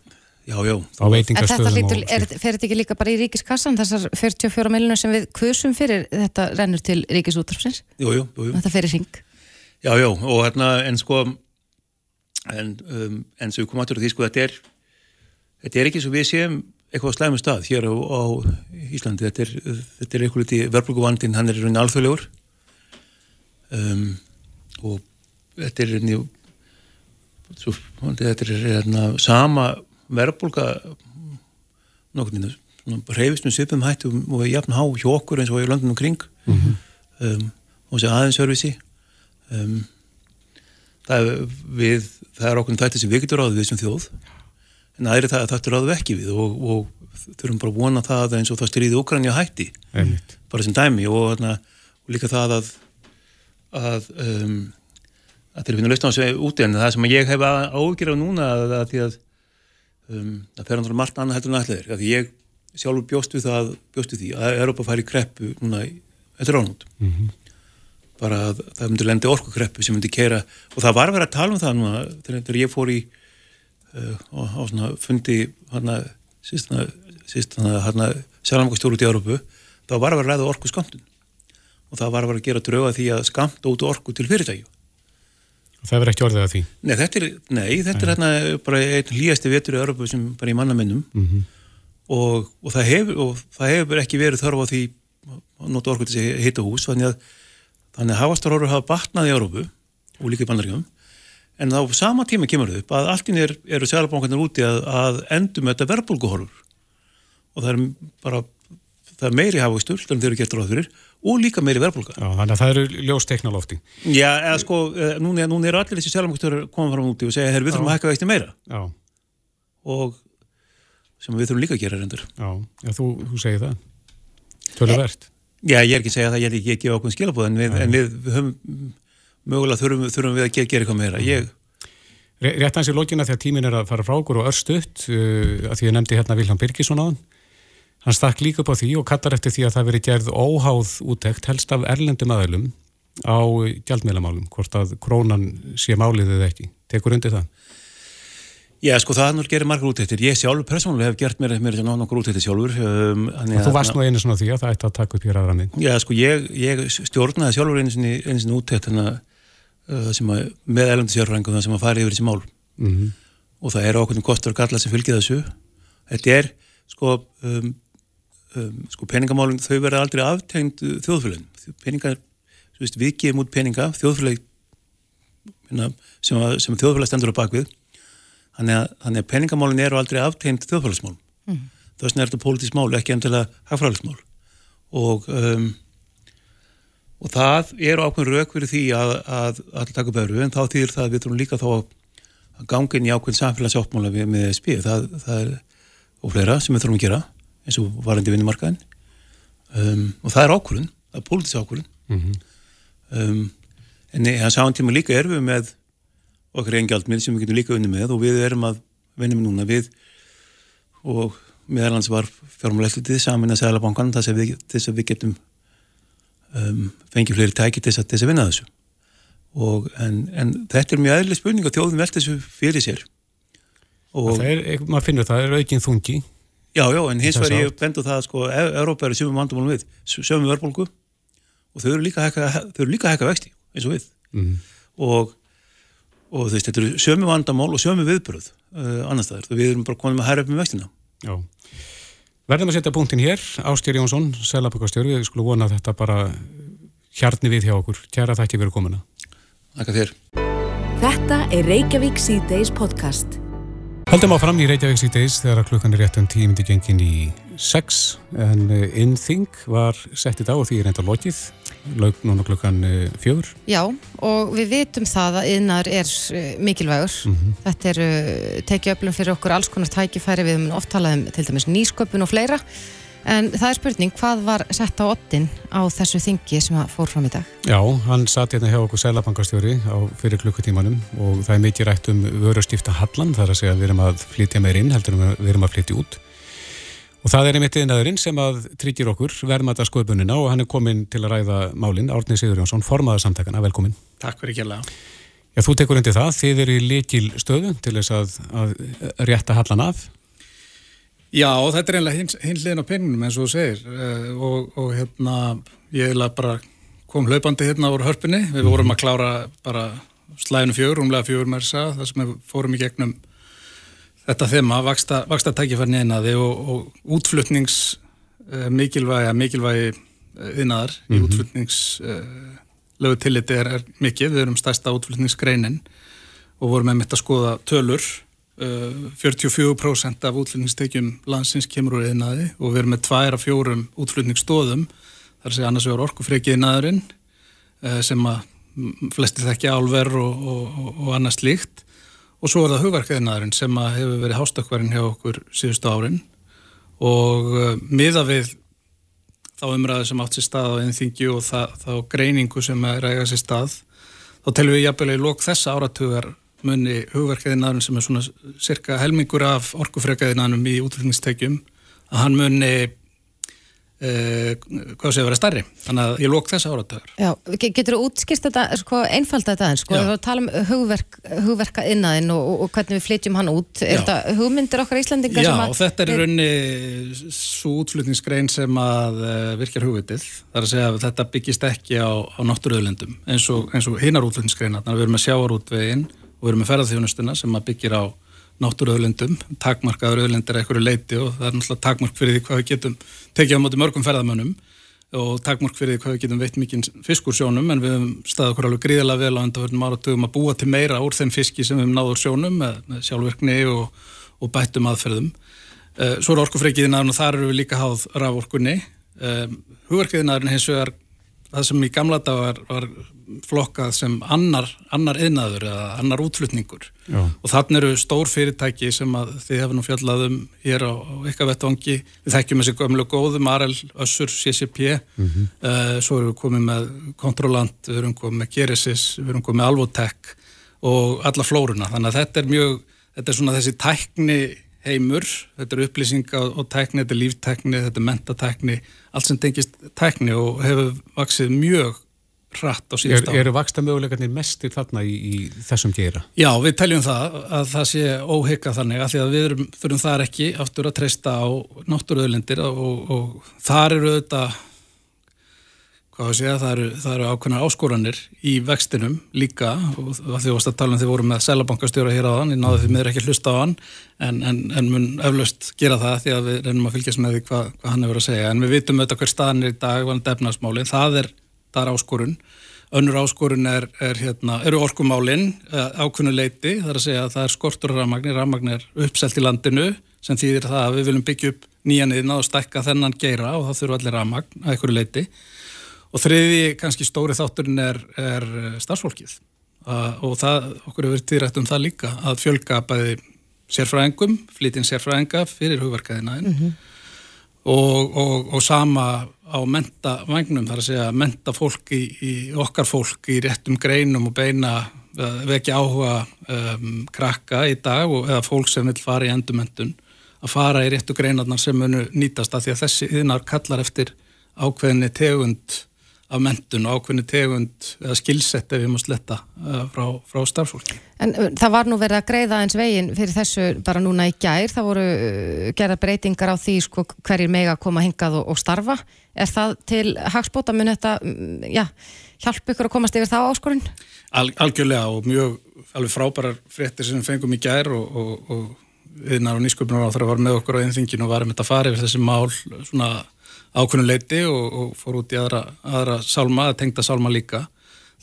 Já, já. Á veitingastöðum er, fer þetta ekki líka bara í ríkiskassan þessar 44 miljonur sem við kusum fyrir þetta rennur til ríkisútrafsins Jú, jú, jú, jú. þetta fyrir ring Já, já, og hérna, en sko, en, um, en svo við komum aftur á því, sko, þetta er, þetta er ekki svo við séum eitthvað slæmum stað hér á, á Íslandi, þetta er, þetta er eitthvað liti verðbruku hann er í rauninni alþjóðlegur. Um, og þetta er rauninni, svo, þetta er hérna sama verðbruka nokkurnu, reyfist með svipum hættu og jafn há hjá okkur eins og í löndunum kring Mhm. um, og þessi aðeinsörfisi um, það, við, það er okkur þætti sem við getum ráðið við sem þjóð en aðri það þættu ráðið við ekki við og, og þurfum bara að vona það eins og það styrðið Úkrænja hætti Einmitt. bara sem dæmi og, þarna, og líka það að að, um, að þeir finna þessu úti en það sem ég hef ágjörð á núna að, að því að um, það fer náttúrulega margt annað heldur en allir því ég sjálfur bjóst við það bjóst við því að Europa færi í kreppu núna í- eftir ánútt Mhm. bara að það myndi lendi orkukreppu sem myndi keira og það var verið að tala um það núna þegar, ég fór í uh, á, á svona fundi hana, síst hana, hana, sjálfamkastjóru út í Európu þá var að vera að ræða orku skamtun og það var að vera að gera drauga því að skamta út orku til fyrirtækju Það verður ekki orðið að því. Nei, þetta er, nei, þetta er hérna bara einn hlýjasti vetur í Európu sem bara í mannamennum. Mhm. og, og, það hefur, og það hefur ekki verið þörf á því að nota til þessi hita hús þannig að, að hafastarhorur hafa batnað í Európu og líka í bandaríum en á sama tíma kemur þau upp að allt inn er, eru sælabánkarnir úti að, að endum þetta verbulguhorfur og það er bara það er meiri hafastur en þeir eru gert ráð fyrir og líka meiri verbulga Já, þannig að það eru ljóstekna lofti. Já, eða sko, eh, núna, núna eru allir þessi sælabánkarnir koma fram úti og segja, herr, við þurfum að hækka vexti meira Já. og sem við þurfum líka að gera reyndur Já, já þú, þú segir það. Töluvert. Já, ég er ekki að segja það, ég er ekki að gefa okkur skilabóð en við, en við höfum mögulega þurfum, þurfum við að gera, gera eitthvað meira ég, Rétt hans í lókina þegar tímin er að fara frá okkur og örstutt, uh, að því ég nefndi hérna Vilhelm Birgisson á hann. Hann stakk líka upp á því og kallar eftir því að það veri gerð óháð útekt helst af erlendum aðeilum á gjaldmiðlamálum, hvort að krónan sé málið eða ekki. Tekur undir það? Já, sko það er gerir margar útættir ég sjálfur persónulega hef gert mér, mér nokkur útættir sjálfur um, Og þú varst nú einu svona því að það ætti að taka upp hér aðra minn. Já, sko ég, ég stjórnaði sjálfur einu sinni, sinni hana, uh, að, með erlendi sérfrængum sem að fara yfir þessi mál Mhm. og það er ákveðin kostur og galla sem fylgir þessu þetta er sko um, um, sko peningamálum þau verða aldrei aftengd uh, þjóðfélagin peningar, þú veist, við gefum út peninga þjóðfélag hérna, sem, sem þjóðfélag stendur á bakvið þannig að, að peningamálin eru aldrei aftengd þjóðfélagsmál Mhm. þess vegna er þetta pólitísk mál, ekki endilega hagfræðismál og um, og það eru ákveðin rauk fyrir því að, að, að taka öðru en þá þýðir það að við þurfum líka þá að inn í ákveðin samfélagsáttmála með SB það, það er og fleira sem við þurfum að gera eins og varandi vinnumarkaðin um, og það er ákvörðun, það er pólitísk ákvörðun Mhm. um, en það sáum tíma líka erum við með okkar einn gjaldmið sem við getum líka unni með og við erum að vinna með núna við og meðalans var fjármálæslitið samin að seglabankan þess að við, þess að við getum um, fengið fleiri tæki til þess þess að vinna þessu og, en, en þetta er mjög eðlileg spurning og þjóðum velta þessu fyrir sér og Það er, maður finnur það, það er aukinn þungi. Já, já, en hins vegar ég bendu það að sko, E- Evrópa eru sömum vandamálum við, sömum verðbólgu og þau eru líka að hækka, þau eru líka að hækka vexti eins og við Mhm. og, og þú veist, þetta eru sömu vandamál og sömu viðbröð uh, annars staðar, við erum bara konum að hæra upp með vextina Já. Verðum að setja punktin hér, Ástýr Jónsson, Sælabokastjóri, við skulum vona að þetta bara hjarni við hjá okkur. Kjæra þætti verið komuna. Þakka þér. Þetta er Reykjavík C-Days podcast. Haldum á fram í Reykjavík síðdeis þegar klukkan er rétt um tímindi gengin í 6 en innþing var sett í dag og því er enda lokið. Laug núna klukkan 4 Já, og við vitum það að innar er eh, mikilvægur. Mm -hmm. þetta er tekið öflum fyrir okkur alls konar tækifæri. Við höfum oft talað um til dæmis nýsköpun og fleira En það er spurning, hvað var sett á ottin á þessu þingi sem fór fram í dag? Já, hann satt hérna hjá okkur sælabankastjóri á fyrir klukkutímanum og það er mikið rætt um vörustifta hallan, það er að segja að við erum að flytja meir inn heldur en við erum að flytja út. Og það er einmitt einnaðurinn sem að tryggir okkur verðmata skoðbunina og hann er komin til að ræða málinn, Árni Sigur Jónsson, formaðarsamtakana, velkomin. Takk fyrir kjærlega. Já, þú tekur undir það, þið eru í likil stöðu til þess að, að rétta hallan af Já, þetta er einlega hins, hins liðin á penninum eins og þú segir uh, og, og hérna ég hefði bara kom hlaupandi hérna úr hörpunni, við mm. vorum að klára bara slæðinu fjögur, umlega fjögur þess að það sem við fórum í gegnum þetta þema, vaksta, vaksta tækifærni einaði og, og útflutnings uh, mikilvægi mikilvægi einaðar mm -hmm. í mhm. útflutnings uh, lögu tilliti er, er mikið, við erum stærsta útflutningsgreinin og vorum með mitt að skoða tölur 44% af útflutningstekjum landsins kemur úr einaði og við erum með tvær af fjórum útflutningsstóðum þar sé annars vegar orkufreikið einaðurinn eh, sem að flesti þekki álver og, og, og annars líkt og svo er það hugverkið einaðurinn sem að hefur verið hástökkvarinn hjá okkur síðustu árin. Og eh, miða við þá umræðu sem átt sér stað á einþingju og þá greiningu sem er að eiga sér stað þá telum við jafnvel í lók þessa áratugar muni hugverkaðinaðurinn sem er svona cirka helmingur af orkufrekaðinaðunum í útlýningstekjum að hann muni e, hvað sé að vera starri þannig að ég lók þessa áratöður Já, getur þú útskýrst þetta, sko, einfalda þetta en sko, við tala um hugverk, hugverkaðinaðin og, og, og hvernig við flytjum hann út er Já. þetta hugmyndir okkar Íslandingar Já, og þetta er raunni svo útflutningsgrein sem að uh, virkjar hugvitið, þar að segja að þetta byggist ekki á, á náttúruöðlendum eins og, og hinnar útflutningsgreina, þannig að við erum að sjáarútveginn og við erum með ferðarþjónustuna sem að byggir á náttúruöðlendum, takmarkaður öðlendir eitthvað leiti og það er náttúrulega takmark fyrir því hvað við getum tekið á móti mörgum ferðarmönnum og takmark fyrir því hvað við getum veitt mikið fiskur sjónum en við hefum staðið okkur alveg gríðilega vel á endurverðum áratugum að búa til meira úr þeim fiski sem við hefum náður sjónum með, sjálfverkni og, og bættum aðferðum. Uh, svo er orkufreikiðinaðurinn og þar eru við líka háð raforkunni. Eh, hugverkiðinaðurinn hins vegar það sem í gamla dag var, var flokkað sem annar, annar einaður eða annar útflutningur. Já. og þannig eru stór fyrirtæki sem að þið hefur nú fjallaðum hér á, á eitthvað vettvangi, við þekkjum þessi gömlu góðum, Arel, Össur, CCP mm -hmm. uh, svo erum við komið með Kontrolant, við erum komið með Geresis við erum komið með Alvotech og alla flóruna, þannig að þetta er mjög þetta er svona þessi tækni heimur, þetta er upplýsinga og tækni, þetta er líftekni, þetta er mentatekni allt sem tengist tækni og hefur vaksið mjög hratt á síðust ára. Er, eru vaksta möguleikarnir mestir þarna í, í þessum gera? Já, við teljum það að það sé óhygga þannig að því að við erum, þurfum þar ekki aftur að treysta á náttúruöðlendir og, og þar eru auðvitað hvað að segja, það eru, eru ákveðnar áskoranir í vextinum líka og því að tala um því vorum með selabankastjóra hér á hann, ég náðu því miður ekki hlusta á hann en, en, en mun eflaust gera það því að við reynum að fylgjast með því hvað, hvað hann hefur að segja, en við vitum auðvitað hver staðan er í dag, hvað er defnarsmálinn, það er, það er áskorun, önnur áskorun er, er hérna, eru orkumálinn eh, ákveðnuleiti, það er að segja að það er skortur rafmagnir, rafmagnir uppselt í landinu sem þýðir það að við viljum byggja upp nýjaniðna og stækka þennan geira og það þurfa allir rafmagn að einhverju leiti Og þriði kannski stóri þátturinn er, er eh, starfsfólkið. Uh, og það, okkur hefur týrætt um það líka að fjölga bæði sérfræðingum, flytinn sérfræðinga fyrir hugverkaðinaðin mm -hmm. Og, og, og sama á menta vagnum, þar að segja menta fólk í, í okkar fólk í réttum greinum og beina vekja áhuga um, krakka í dag og, eða fólk sem vil fara í endumendun að fara í réttu greinarnar sem munu nýtast að því að þessi yðnar kallar eftir ákveðinni tegund af mentun og ákveðni tegund eða skilsett ef ég má sletta uh, frá, frá starfsfólki. En uh, það var nú verið að greiða eins veginn fyrir þessu bara núna í gær, það voru uh, gerða breytingar á því sko hverjir mega koma hingað og, og starfa. Er það til hagspóta mun þetta, mm, já, hjálp ykkur að komast yfir þá áskorun? Al, algjörlega og mjög alveg frábærar fréttir sem við fengum í gær og, og, og viðnar og nýsköpunar á það að var með okkur á einþinginu og varum þetta fara yfir þessi mál svona ákveðinu leiti og, og fór út í aðra, aðra sálma, að tengda sálma líka.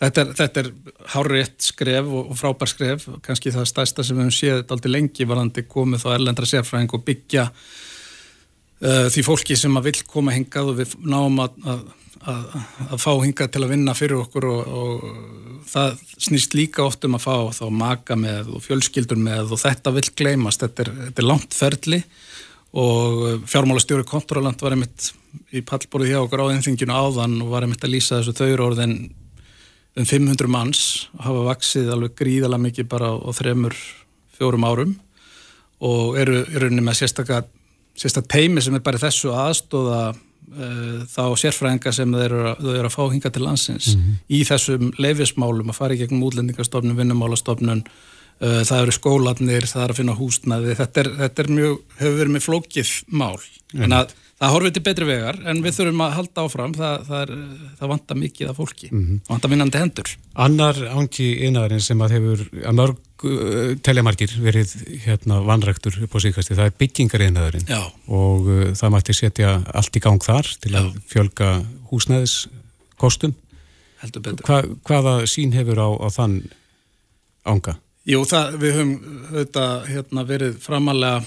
Þetta er, þetta er hárétt skref og, og frábær skref, kannski það stærsta sem við höfum séð aldrei lengi varandi komið þá erlendra sérfræðing og byggja uh, því fólki sem að vil koma hingað og við náum að, að, að, að fá hingað til að vinna fyrir okkur og, og það snýst líka oft um að fá þá maka með og fjölskyldur með og þetta vil gleymast, þetta er, þetta er langt ferli. og fjármálastjóri Kontraland var einmitt í pallborði hjá okkur á einþinginu áðan og var einmitt að lýsa þessu þauður orðin um 500 manns og hafa vaksið alveg gríðalega mikið bara á þremur, fjórum árum og eru, eru með sérstakka sérstakka teimi sem er bara þessu aðstóða uh, þá sérfræðinga sem þau eru, þau eru að fá hinga til landsins mm -hmm. í þessum leifismálum að fara í gegnum útlendingastofnun, vinnumálastofnun það eru skólanir, það er að finna húsnaði þetta er, þetta er mjög, hefur verið með flókið mál, mm. en að það horfið til betri vegar, en við þurfum að halda áfram. Það, það, er, það vantar mikið af fólki. Mm -hmm. vantar vinnandi hendur. Annar ángi innæðarinn sem að hefur að mörg uh, telemarkir verið hérna vanræktur upp á síkasti, það er byggingar innæðarinn og uh, það mætti setja allt í gang þar til að Já. fjölga húsnæðis kostum Hva, hvaða sín hefur á, á þann ánga? Jú, það, við höfum auðvitað, hérna, verið framalega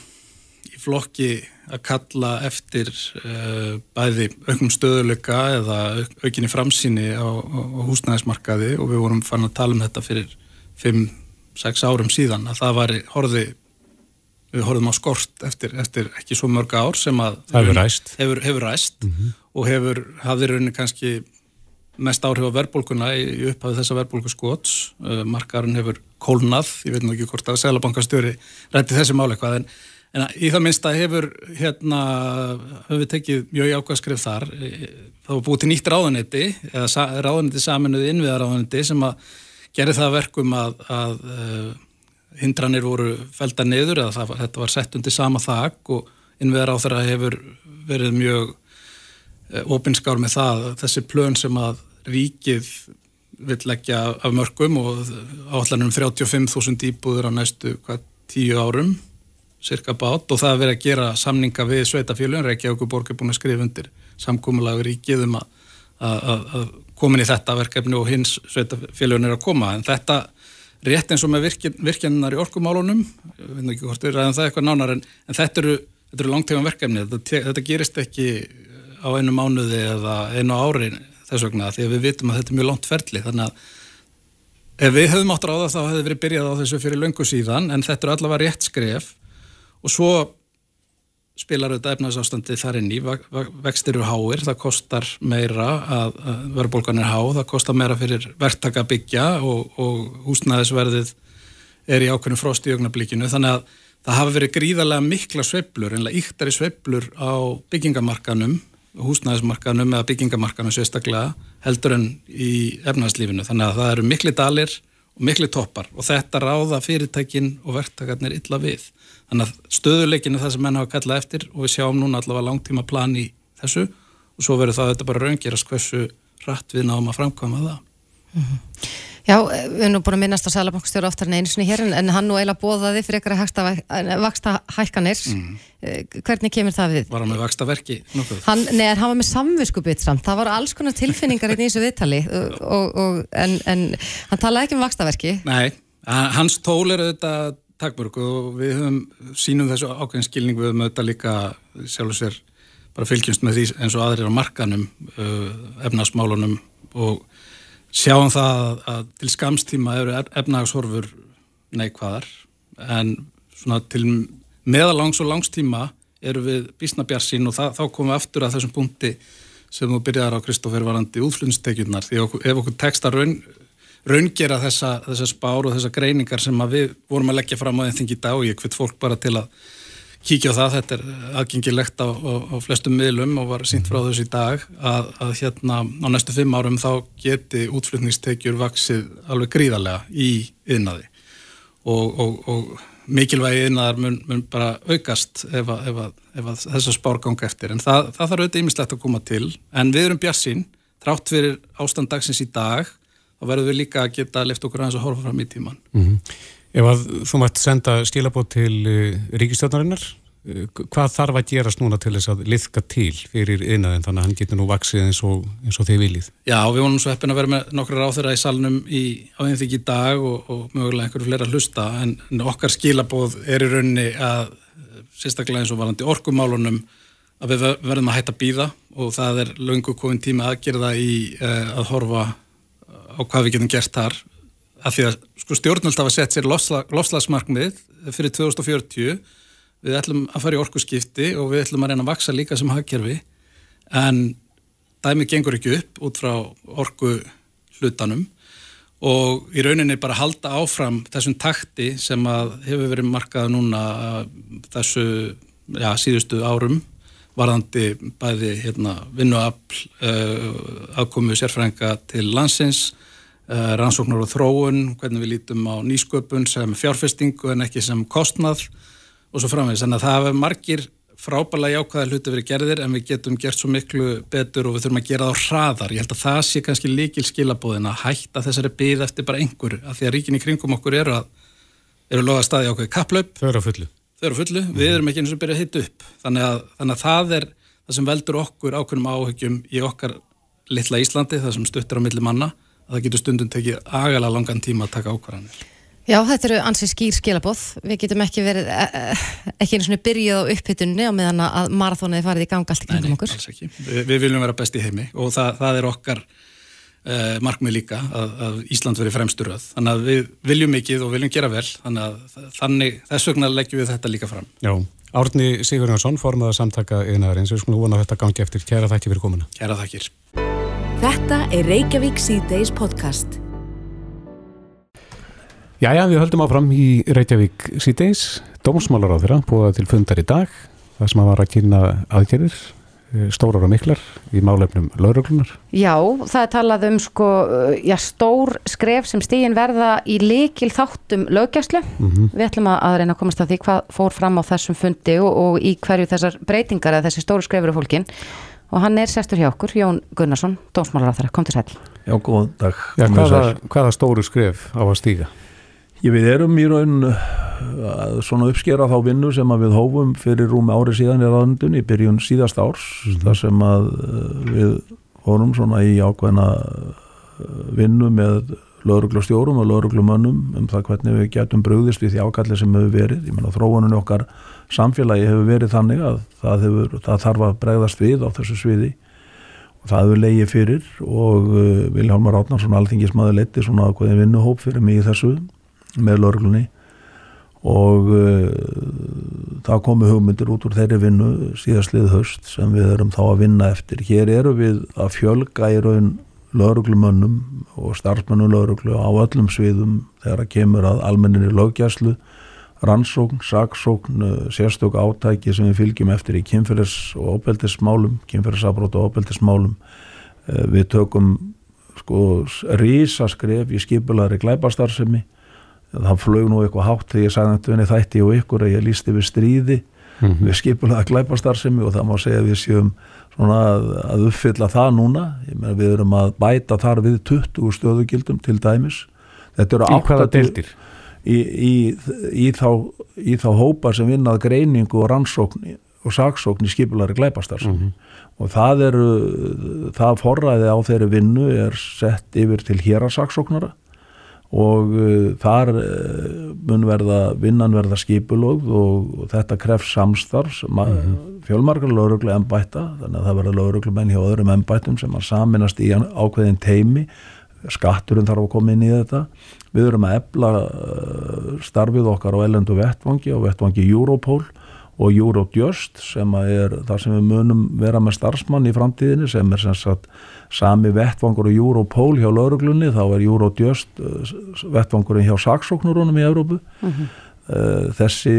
í flokki að kalla eftir uh, bæði auknum stöðuleika eða aukinni framsýni á, á húsnæðismarkaði og við vorum fann að tala um þetta fyrir 5-6 árum síðan að það var horði við horfum á skort eftir, eftir ekki svo mörg ár sem að hefur ræst, hefur, hefur ræst mm -hmm. og hefur hafði rauninni kannski mest áhrif á verðbólkuna í upphafið þessa verðbólku skots uh, markarinn hefur kólnað, ég veit nú ekki hvort að Sælabankastjóri rætti þessi máli eitthvað en, en í það minnsta hefur hérna, höfum við tekið mjög ákvæðskrif þar. Það var búið til nýtt ráðanetti eða ráðanetti saminuði innviðaráðanetti sem að gera það verkum að, að uh, hindranir voru felda niður eða það, þetta var sett undir sama þak og innviðaráðara hefur verið mjög Eh, opinskár með það, þessi plön sem að ríkið vil leggja af mörgum og áallanum 35.000 íbúður á næstu hvað, tíu árum cirka bát og það að vera að gera samninga við sveitafélun, Reykjavík borg er búin að skrifa undir samkúmulagur ríkið um að, komin í þetta verkefni og hins sveitafélun er að koma. En þetta rétt eins og með virkjannar í orkumálunum við veitum ekki hvort við ræðum það eitthvað nánar en, en þetta eru, eru langtíma verkefni þetta, þetta gerist ekki á einu mánuði eða einu ári þess vegna því að við vitum að þetta er mjög langt ferli. Þannig að ef við höfum átt ráða þá hefði verið byrjað á þessu fyrir löngu síðan en þetta er allavega rétt skref. Og svo spilar auðvitað efnarsástandi þar inn í. Vextir eru háir, það kostar meira að, verðbólgan er há það kostar meira fyrir verktaka byggja og, og húsnæðisverðið er í ákveðinu frost í augnablíkinu þannig að það hafa verið gríðarlega mikla sveiblur, enlega íktari sveiblur á byggingamarkanum húsnæðismarkaðnum eða byggingamarkaðnum sérstaklega heldur en í efnæðslífinu þannig að það eru mikli dalir og mikli toppar og þetta ráða fyrirtækin og verktakarnir illa við. Þannig að stöðuleikin er það sem menn hafa kallað eftir og við sjáum núna allavega langtíma plan í þessu og svo verður það þetta bara raungerast hversu rætt við náum að framkvæma það. Mm -hmm. Já, við erum nú búin að minnast á Sælabankstjóru oftar en einu sinni hér en hann nú eiginlega bóðaði fyrir ykkur að vaksta hækkanir mm. hvernig kemur það við? Var hann með vaksta verki? Hann, nei, hann var með samviskubitt samt, það var alls konar tilfinningar í þessu viðtali og, og, en, en hann talaði ekki um vaksta verki Nei, hans tól er auðvitað takkmörg og við höfum sínum þessu ákveðinskilning við höfum auðvitað líka sjálf og sér bara fylgjumst með því eins og aðrir á markanum efnasmálunum og sjáum það að til skamstíma eru efnagshorfur neikvæðar en svona til meðalangs og langstíma eru við bísnabjarsinn og það, þá komum við aftur að þessum punkti sem þú byrjar á Kristófer varandi útflunnstekjurnar því okkur, ef okkur tekst að raun, raungera þessa, þessa spár og þessa greiningar sem við vorum að leggja fram á þengi dag og ég hvitt fólk bara til að kíkja á það, þetta er aðgengilegt á, á, á flestum miðlum og var sínt frá þessu í dag að, að hérna á næstu fimm árum þá geti útflutningstekjur vaksið alveg gríðarlega í yðnaði og, og, og mikilvægi yðnaðar mun, mun bara aukast ef, að, ef, að, ef að þessa spár ganga eftir. En það, það þarf auðvitað ýmislegt að koma til. En við erum bjassinn, trátt fyrir ástandagsins í dag þá verðum við líka að geta að lifta okkur aðeins að horfa fram í tíman Mm -hmm. Ef að þú mætt senda stílabót til uh, ríkistjónarinnar, uh, hvað þarf að gerast núna til þess að liðka til fyrir yðnaðin þannig að hann getur nú vaksið eins og, eins og þið viljið? Já, við vonum svo heppin að vera með nokkru ráþurra í salnum í áhengi í dag og, og mögulega einhverju fleira hlusta. En, en okkar skilabóð er í rauninni að sérstaklega eins og varandi orkumálunum að við verðum að hætta býða og það er löngu komin tíma aðgerða í uh, að horfa á hvað við getum gert þar af því að sko, stjórnvöld hafa sett sér lofslagsmarkmið fyrir 2040 við ætlum að fara í orkuskipti og við ætlum að reyna að vaksa líka sem hagkerfi. En dæmið gengur ekki upp út frá orku hlutanum og í rauninni bara halda áfram þessum takti sem að hefur verið markað núna þessu já, síðustu árum varðandi bæði hérna, vinnuafl uh, aðkomu sérfrænga til landsins uh, rannsóknar og þróun, hvernig við lítum á nýsköpun sem fjárfestingu en ekki sem kostnað og svo framvegis. Þannig að það hefur margir frábælega jákvæða hluti verið gerðir en við getum gert svo miklu betur og við þurfum að gera það á hraðar. Ég held að það sé kannski líkil skilabóðin að hætta þessari byð eftir bara einhverju af því að ríkin í kringum okkur eru að eru loða staði ákveði kapplaup. Þau eru að fullu. Þau eru að fullu. Mm. Við erum ekki eins og byrja að hitta upp. Þannig að, þannig að það er það sem veldur okkur ákveðnum áhugjum í okkar litla Íslandi, það sem stuttir á milli manna, að það getur stundum tekið agalega langan tíma að taka ákvarðanir. Já, þetta eru ansið skýr skilabóð. Við getum ekki verið, ekki einu svona byrjuð á upphyttunni á meðan að marathónið farið í ganga allt í kringum okkur. Nei, alls ekki. Vi, við viljum vera best í heimi og það, það er okkar uh, markmið líka að, að Ísland veri fremsturöð. Þannig að við viljum mikið og viljum gera vel, þannig að þannig, þess vegna leggjum við þetta líka fram. Já, Árni Sigurðarsson, formaða samtaka yðnaðarins, við skulum vona að þetta gangi eftir. Kæra þakki fyrir komuna. Kæra þakkir. Þetta er Reykjavík C-Days podcast. Jæja, við höldum áfram í Reykjavík C-Days. Dómsmálar á þeirra búið til fundar í dag. Það sem að var að kynna aðgerðir, stórar og miklar í málefnum lauruglunar. Já, það er talað um sko, já, stór skref sem stígin verða í likil þáttum lögjæslu. Mm -hmm. Við ætlum að reyna að komast að því hvað fór fram á þessum fundi og, og í hverju þessar breytingar eða þessi stóru skrefur af fólkin og hann er sestur hjá okkur, Jón Gunnarsson, dómsmálaráþara, kom til sæl. Já, góðan dag. Já, hvaða, hvaða stóru skref á að stíga? Ég við erum í raun svona uppskera þá vinnu sem að við hófum fyrir rúmi ári síðan í raðundun í byrjun síðast árs, mm þar sem að uh, við fórum svona í ákveðna uh, vinnu með lauruglustjórum og lauruglumönnum um það hvernig við getum brugðist við því ákalli sem hefur verið. Ég menna þróunum okkar samfélagi hefur verið þannig að það, hefur, það þarf að bregðast við á þessu sviði og það hefur leiðið fyrir og uh, Vilhelmar Átnarsson alþingismæður leiti svona ákveðin vinnuhóp fyrir mig í þessu með lauruglunni og uh, það komu hugmyndir út úr þeirri vinnu síðastlið höst sem við erum þá að vinna eftir. Hér eru við að fjölga í raun lauruglumönnum og starfsmönnum lauruglu á öllum sviðum þegar að kemur að almenninni lögjæslu rannsókn, saksókn, sérstök átæki sem við fylgjum eftir í kynferðis og óbeldismálum, kynferðisafbrót og óbeldismálum. Við tökum sko rísaskref í skipulari glæbastarsemi. Það flög nú eitthvað hátt þegar ég sagði þetta vinni þætti og ykkur að ég lísti við stríði mm -hmm. við skipulari glæbastarsemi og það má segja við séum svona að, að uppfylla það núna. Meina, við erum að bæta þar við 20 stöðugildum til dæmis. Þetta eru 80 í, í, í, þá, í þá hópa sem vinnað greiningu og rannsókn og saksókn í skipulari glæpastar mm -hmm. og það eru það forræði á þeirri vinnu er sett yfir til hérasaksóknara og uh, þar uh, mun verða vinnan verða skipulóð og, þetta krefst samstarfs mm -hmm. fjölmargar lauruglu ennbætta þannig að það verða lauruglumenn hjá öðrum ennbættum sem að saminast í ákveðin teimi skatturinn þarf að koma inn í þetta. Við erum að ebla starfið okkar á ellendu vettvangi og vettvangi Europol og Eurojust sem er það sem við munum vera með starfsmann í framtíðinni sem er sem sagt sami vettvangur og Europol hjá lauruglunni þá er Eurojust vettvangurinn hjá saksóknurunum í Európu mm -hmm. þessi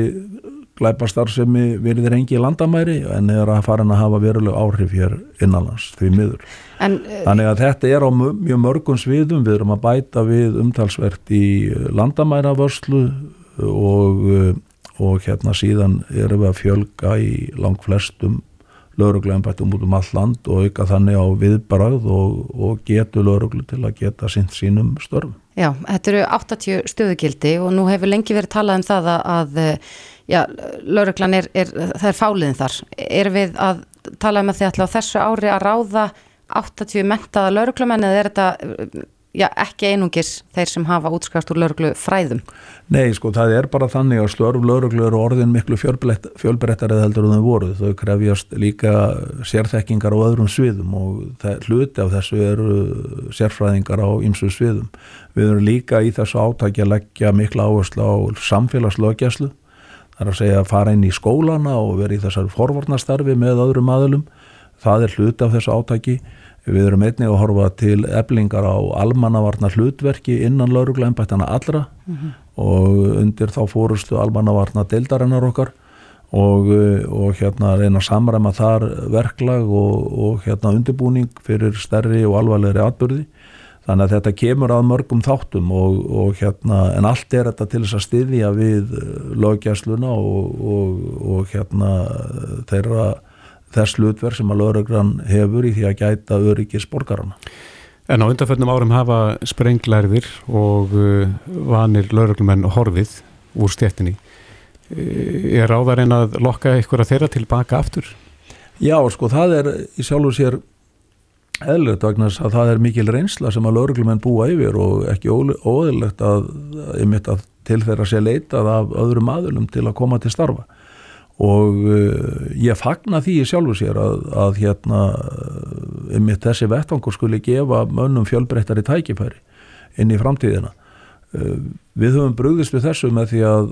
glæpastarfsemi verið engi landamæri en er að fara að hafa veruleg áhrif hér innanlands því miður. En, uh, Þannig að þetta er á mjög mörgum sviðum, við erum að bæta við umtalsvert í landamæravörslu og, og hérna síðan erum við að fjölga í langt flestum laurugluembættum út um all land og auka þannig á viðbarað og, og getu lauruglu til að geta sinn sínum störfum. Já, þetta eru 80 stöðugildi og nú hefur lengi verið talað um það að, að já, lauruglan er, er, það er fáliðin þar. Er við að tala um að þið ætla á þessu ári að ráða 80 mentaða lauruglumenn eða er þetta já, ekki einungis þeir sem hafa útskast úr lauruglu fræðum? Nei, sko, það er bara þannig að störf lauruglu eru orðin miklu fjölbreyttarið heldur en þau voru. Þau krefjast líka sérþekkingar á öðrum sviðum og hluti af þessu eru sérfræðingar á ymsu sviðum. Við erum líka í þessu átæki að leggja mikla áherslu á samfélagslögjæslu. Það er að segja að fara inn í skólana og vera í þessari forvarnastarfi með öðrum aðlum. Það er hluti af þessu átæki. Við erum einnig að horfa til eblingar á almannavarna hlutverki innan lauruglæmbættana allra mm -hmm. og undir þá fórustu almannavarna deildarinnar okkar og, og hérna reyna að samræma þar verklag og, og hérna undirbúning fyrir stærri og alvarlegri atbyrði. Þannig að þetta kemur að mörgum þáttum og, og hérna en allt er þetta til þess að styðja við lögjæsluna og hérna þeirra þess hlutverk sem að lauruglan hefur í því að gæta öryggis borgarana. En á undanföldnum árum hafa sprenglærðir og uh, vanir lauruglumenn horfið úr stjættinni. Er áðarinn að lokka ykkur að þeirra tilbaka aftur? Já, sko, það er í sjálfu sér eðlert vegna að það er mikil reynsla sem að lauruglumenn búa yfir og ekki óðurlegt að, að til þeirra sé leitað af öðrum aðlum til að koma til starfa og uh, ég fagna því sjálfu sér að, að hérna um þessi vettvangur skuli gefa mönnum fjölbreyttari tækifæri inn í framtíðina. Uh, við höfum brugðist við þessu með því að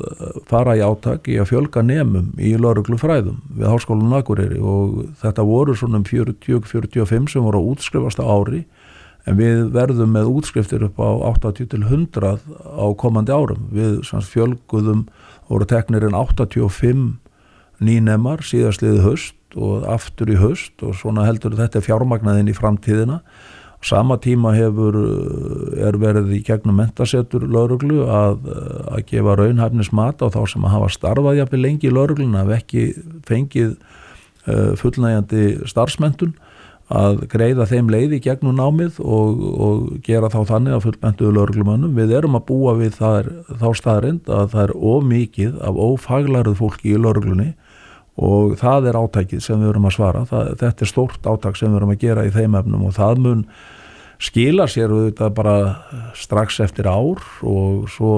fara í áttak í að fjölga nefnum í lauruglu fræðum við Háskólan Akureyri. Og þetta voru svona um 40-45 sem voru að útskrifast á ári en við verðum með útskriftir upp á 80-100 á komandi árum. Við fjölguðum voru teknir en 85 nýnemar síðastliði höst og aftur í höst og svona heldur þetta fjármagnaðinn í framtíðina sama tíma hefur er verið í gegnum mentasetur lauruglu að, að gefa raunhæfnismat á þá sem að hafa starfað jafnvel lengi í lauruglun að ekki fengið uh, fullnægjandi starfsmentun að greiða þeim leið í gegnum námið og, og gera þá þannig að fullmentuðu lauruglumannum. Við erum að búa við þar, þá staðrind að það er ómikið af ófaglarið fólki í lauruglunni og það er átækið sem við verum að svara. Það, þetta er stórt átæk sem við verum að gera í þeim efnum og það mun skila sér auðvitað bara strax eftir ár og svo,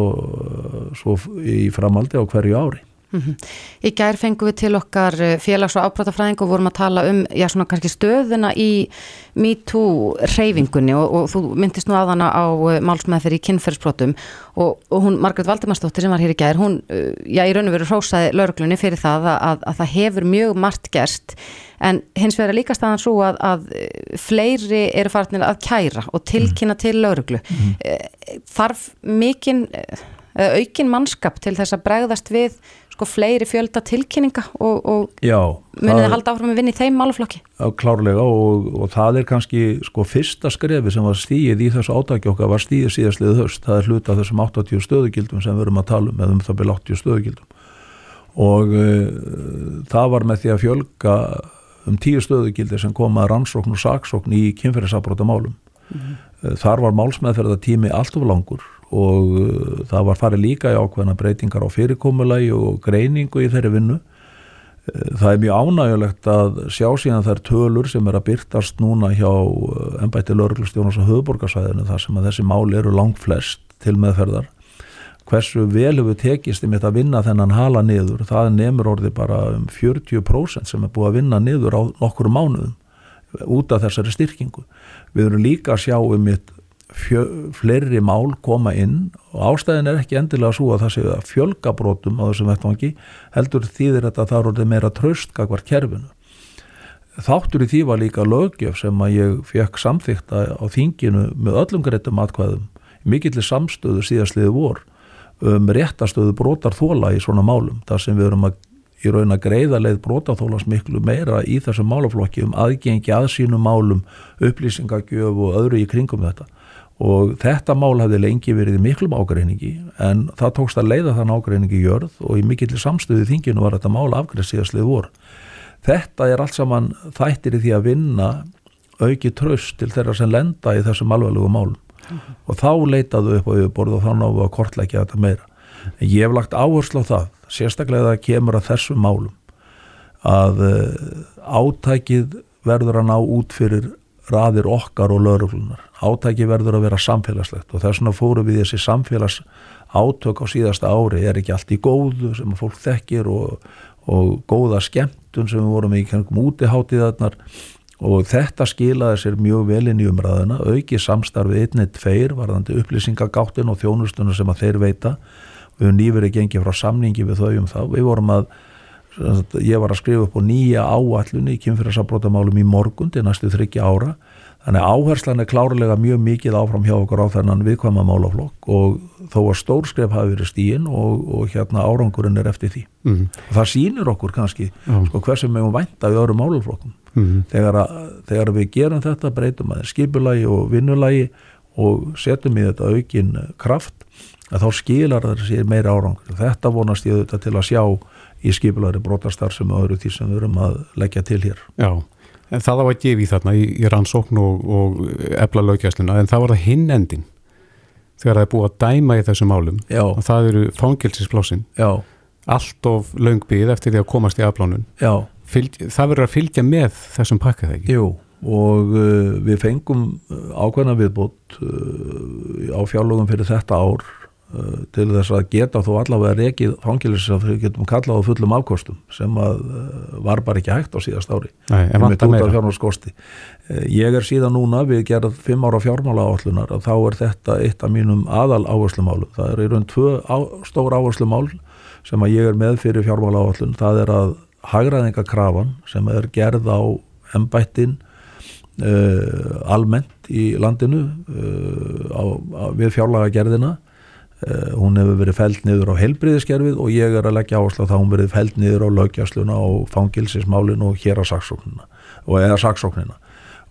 svo í framaldi á hverju ári Mm -hmm. Í gær fengum við til okkar félags- og ábráttafræðing og vorum að tala um já, svona stöðuna í MeToo reyfingunni og, og þú myndist nú aðana á málsmeðferð í kynferðsbrotum og, og hún, Margret Valdemarsdóttir sem var hér í gær, hún, já, í raun og veru hrósaði lauruglunni fyrir það að, að, að það hefur mjög margt gerst en hins vegar líka staðan svo að, að fleiri eru farinir að kæra og tilkynna mm. til lauruglu. Mm -hmm. Þarf mikinn aukin mannskap til þess að bregðast við sko fleiri fjölda tilkynninga og, og munið að halda áfram að vinna í þeim máluflokki? Klárlega og, og það er kannski sko fyrsta skrefi sem var stíið í þessu átaki okkar var stíið síðastliðið höst, það er hluta þessum 80 stöðugildum sem við erum að tala um, eða um það byrja 80 stöðugildum og uh, það var með því að fjölga um 10 stöðugildir sem kom að rannsókn og saksókn í kynferðisabróta málum. Mm -hmm. Þar var málsmeðferða tími allt of langur og uh, það var farið líka í ákveðna breytingar á fyrirkomulagi og greiningu í þeirri vinnu. Uh, það er mjög ánægulegt að sjá síðan þær tölur sem er að byrtast núna hjá ennbætti lauruglustjónus og höfuborgarsvæðinu þar sem að þessi máli eru langt flest til meðferðar. Hversu vel hefur tekist um þetta að vinna þennan hala niður, það nefnur orði bara um 40% sem er búið að vinna niður á nokkru mánuðum út af þessari styrkingu. Við erum líka að sjá um fjö, fleiri mál koma inn og ástæðin er ekki endilega svo að það séu að fjölgabrótum á þessum vettvangi heldur þýðir þetta að það er orðið meira tröstkakvar kerfinu. Þáttur í því var líka lögjöf sem að ég fekk samþykta á þinginu með öllum greitum atkvæðum, mikillir samstöðu síðastliði vor um réttastöðu brotar þóla í svona málum, þar sem við erum að í raun að greiða leið brotaþólans miklu meira í þessum málaflokki um aðgengi að sínum málum, upplýsingagjöf og öðru í kringum þetta og þetta mál hafði lengi verið í miklum ágreiningi en það tókst að leiða þann ágreiningi jörð og í mikill samstöðu þinginu var þetta mál afgreð síðastlið voru. Þetta er allt saman þættir í því að vinna auki tröst til þeirra sem lenda í þessum alveglugu málum og þá leitaðu upp á yfirborð og þá náðu að kortleggja þetta meira. En ég hef lagt áherslu á það, sérstaklega það kemur að þessum málum að uh, átækið verður að ná út fyrir raðir okkar og lauruglunar. Átæki verður að vera samfélagslegt og þess vegna fóru við þessi samfélags átök á síðasta ári. Er ekki allt í góðu sem fólk þekkir og, og góða skemmtun sem við vorum í kennum útiháttiðarnar og þetta skilaði sér mjög vel inn í umræðina, auki samstarfið einnið tveir varðandi upplýsingagáttin og þjónustuna sem að þeir veita. Við höfum nýverið gengið frá samningi við þau um það, við vorum að ég var að skrifa upp á nýja áallunni í kynfyrirsabrótamálum í morgun til næstu þryggja ára. Þannig að áherslan er klárlega mjög mikið áfram hjá okkur á þennan viðkvæma málaflokk og þó að stórskref hafi verið stíin og, og hérna árangurinn er eftir því. Mm. það sýnir okkur kannski sko, hversum við höfum vænta í öðrum málaflokkum. Mm. þegar, að, þegar við gerum þetta breytum að skipulagi og vinnulagi og setjum í þetta aukin kraft að þá skilar það sér meira árangur. Þetta vonast ég auðvitað til að sjá í skipulari brotastar sem öðru því sem við erum að leggja til hér. Já, en það að gefa í þarna í, í rannsókn og, og efla löggjæsluna, en það var það hinn endin þegar það er búið að dæma í þessum málum. Já. og það eru fangilsisplássin allt of löngbið eftir því að komast í aflánun það verður að fylgja með þessum pakka þegar Jú, og uh, við fengum ákveðna viðbútt uh, á fjárlögum fyrir þetta ár. uh, til þess að geta þó allavega rekið fangilis að við getum kallað á fullum afkostum sem að uh, var bara ekki hægt á síðast ári. Nei, uh, ég er síðan núna við gerðum fimm ára fjármála áallunar og þá er þetta eitt af mínum aðal áherslumálum það er í raun tvö á, stór áherslumál sem að ég er með fyrir fjármála áallun það er að hagraðingakrafan sem er gerð á embættin uh, almennt í landinu uh, á, á, við fjárlaga gerðina hún hefur verið fælt niður á helbriðiskerfið og ég er að leggja áherslu að það hún verið fælt niður á lögjastluna og fangilsismálinu og hér að saksóknina og eða saksóknina.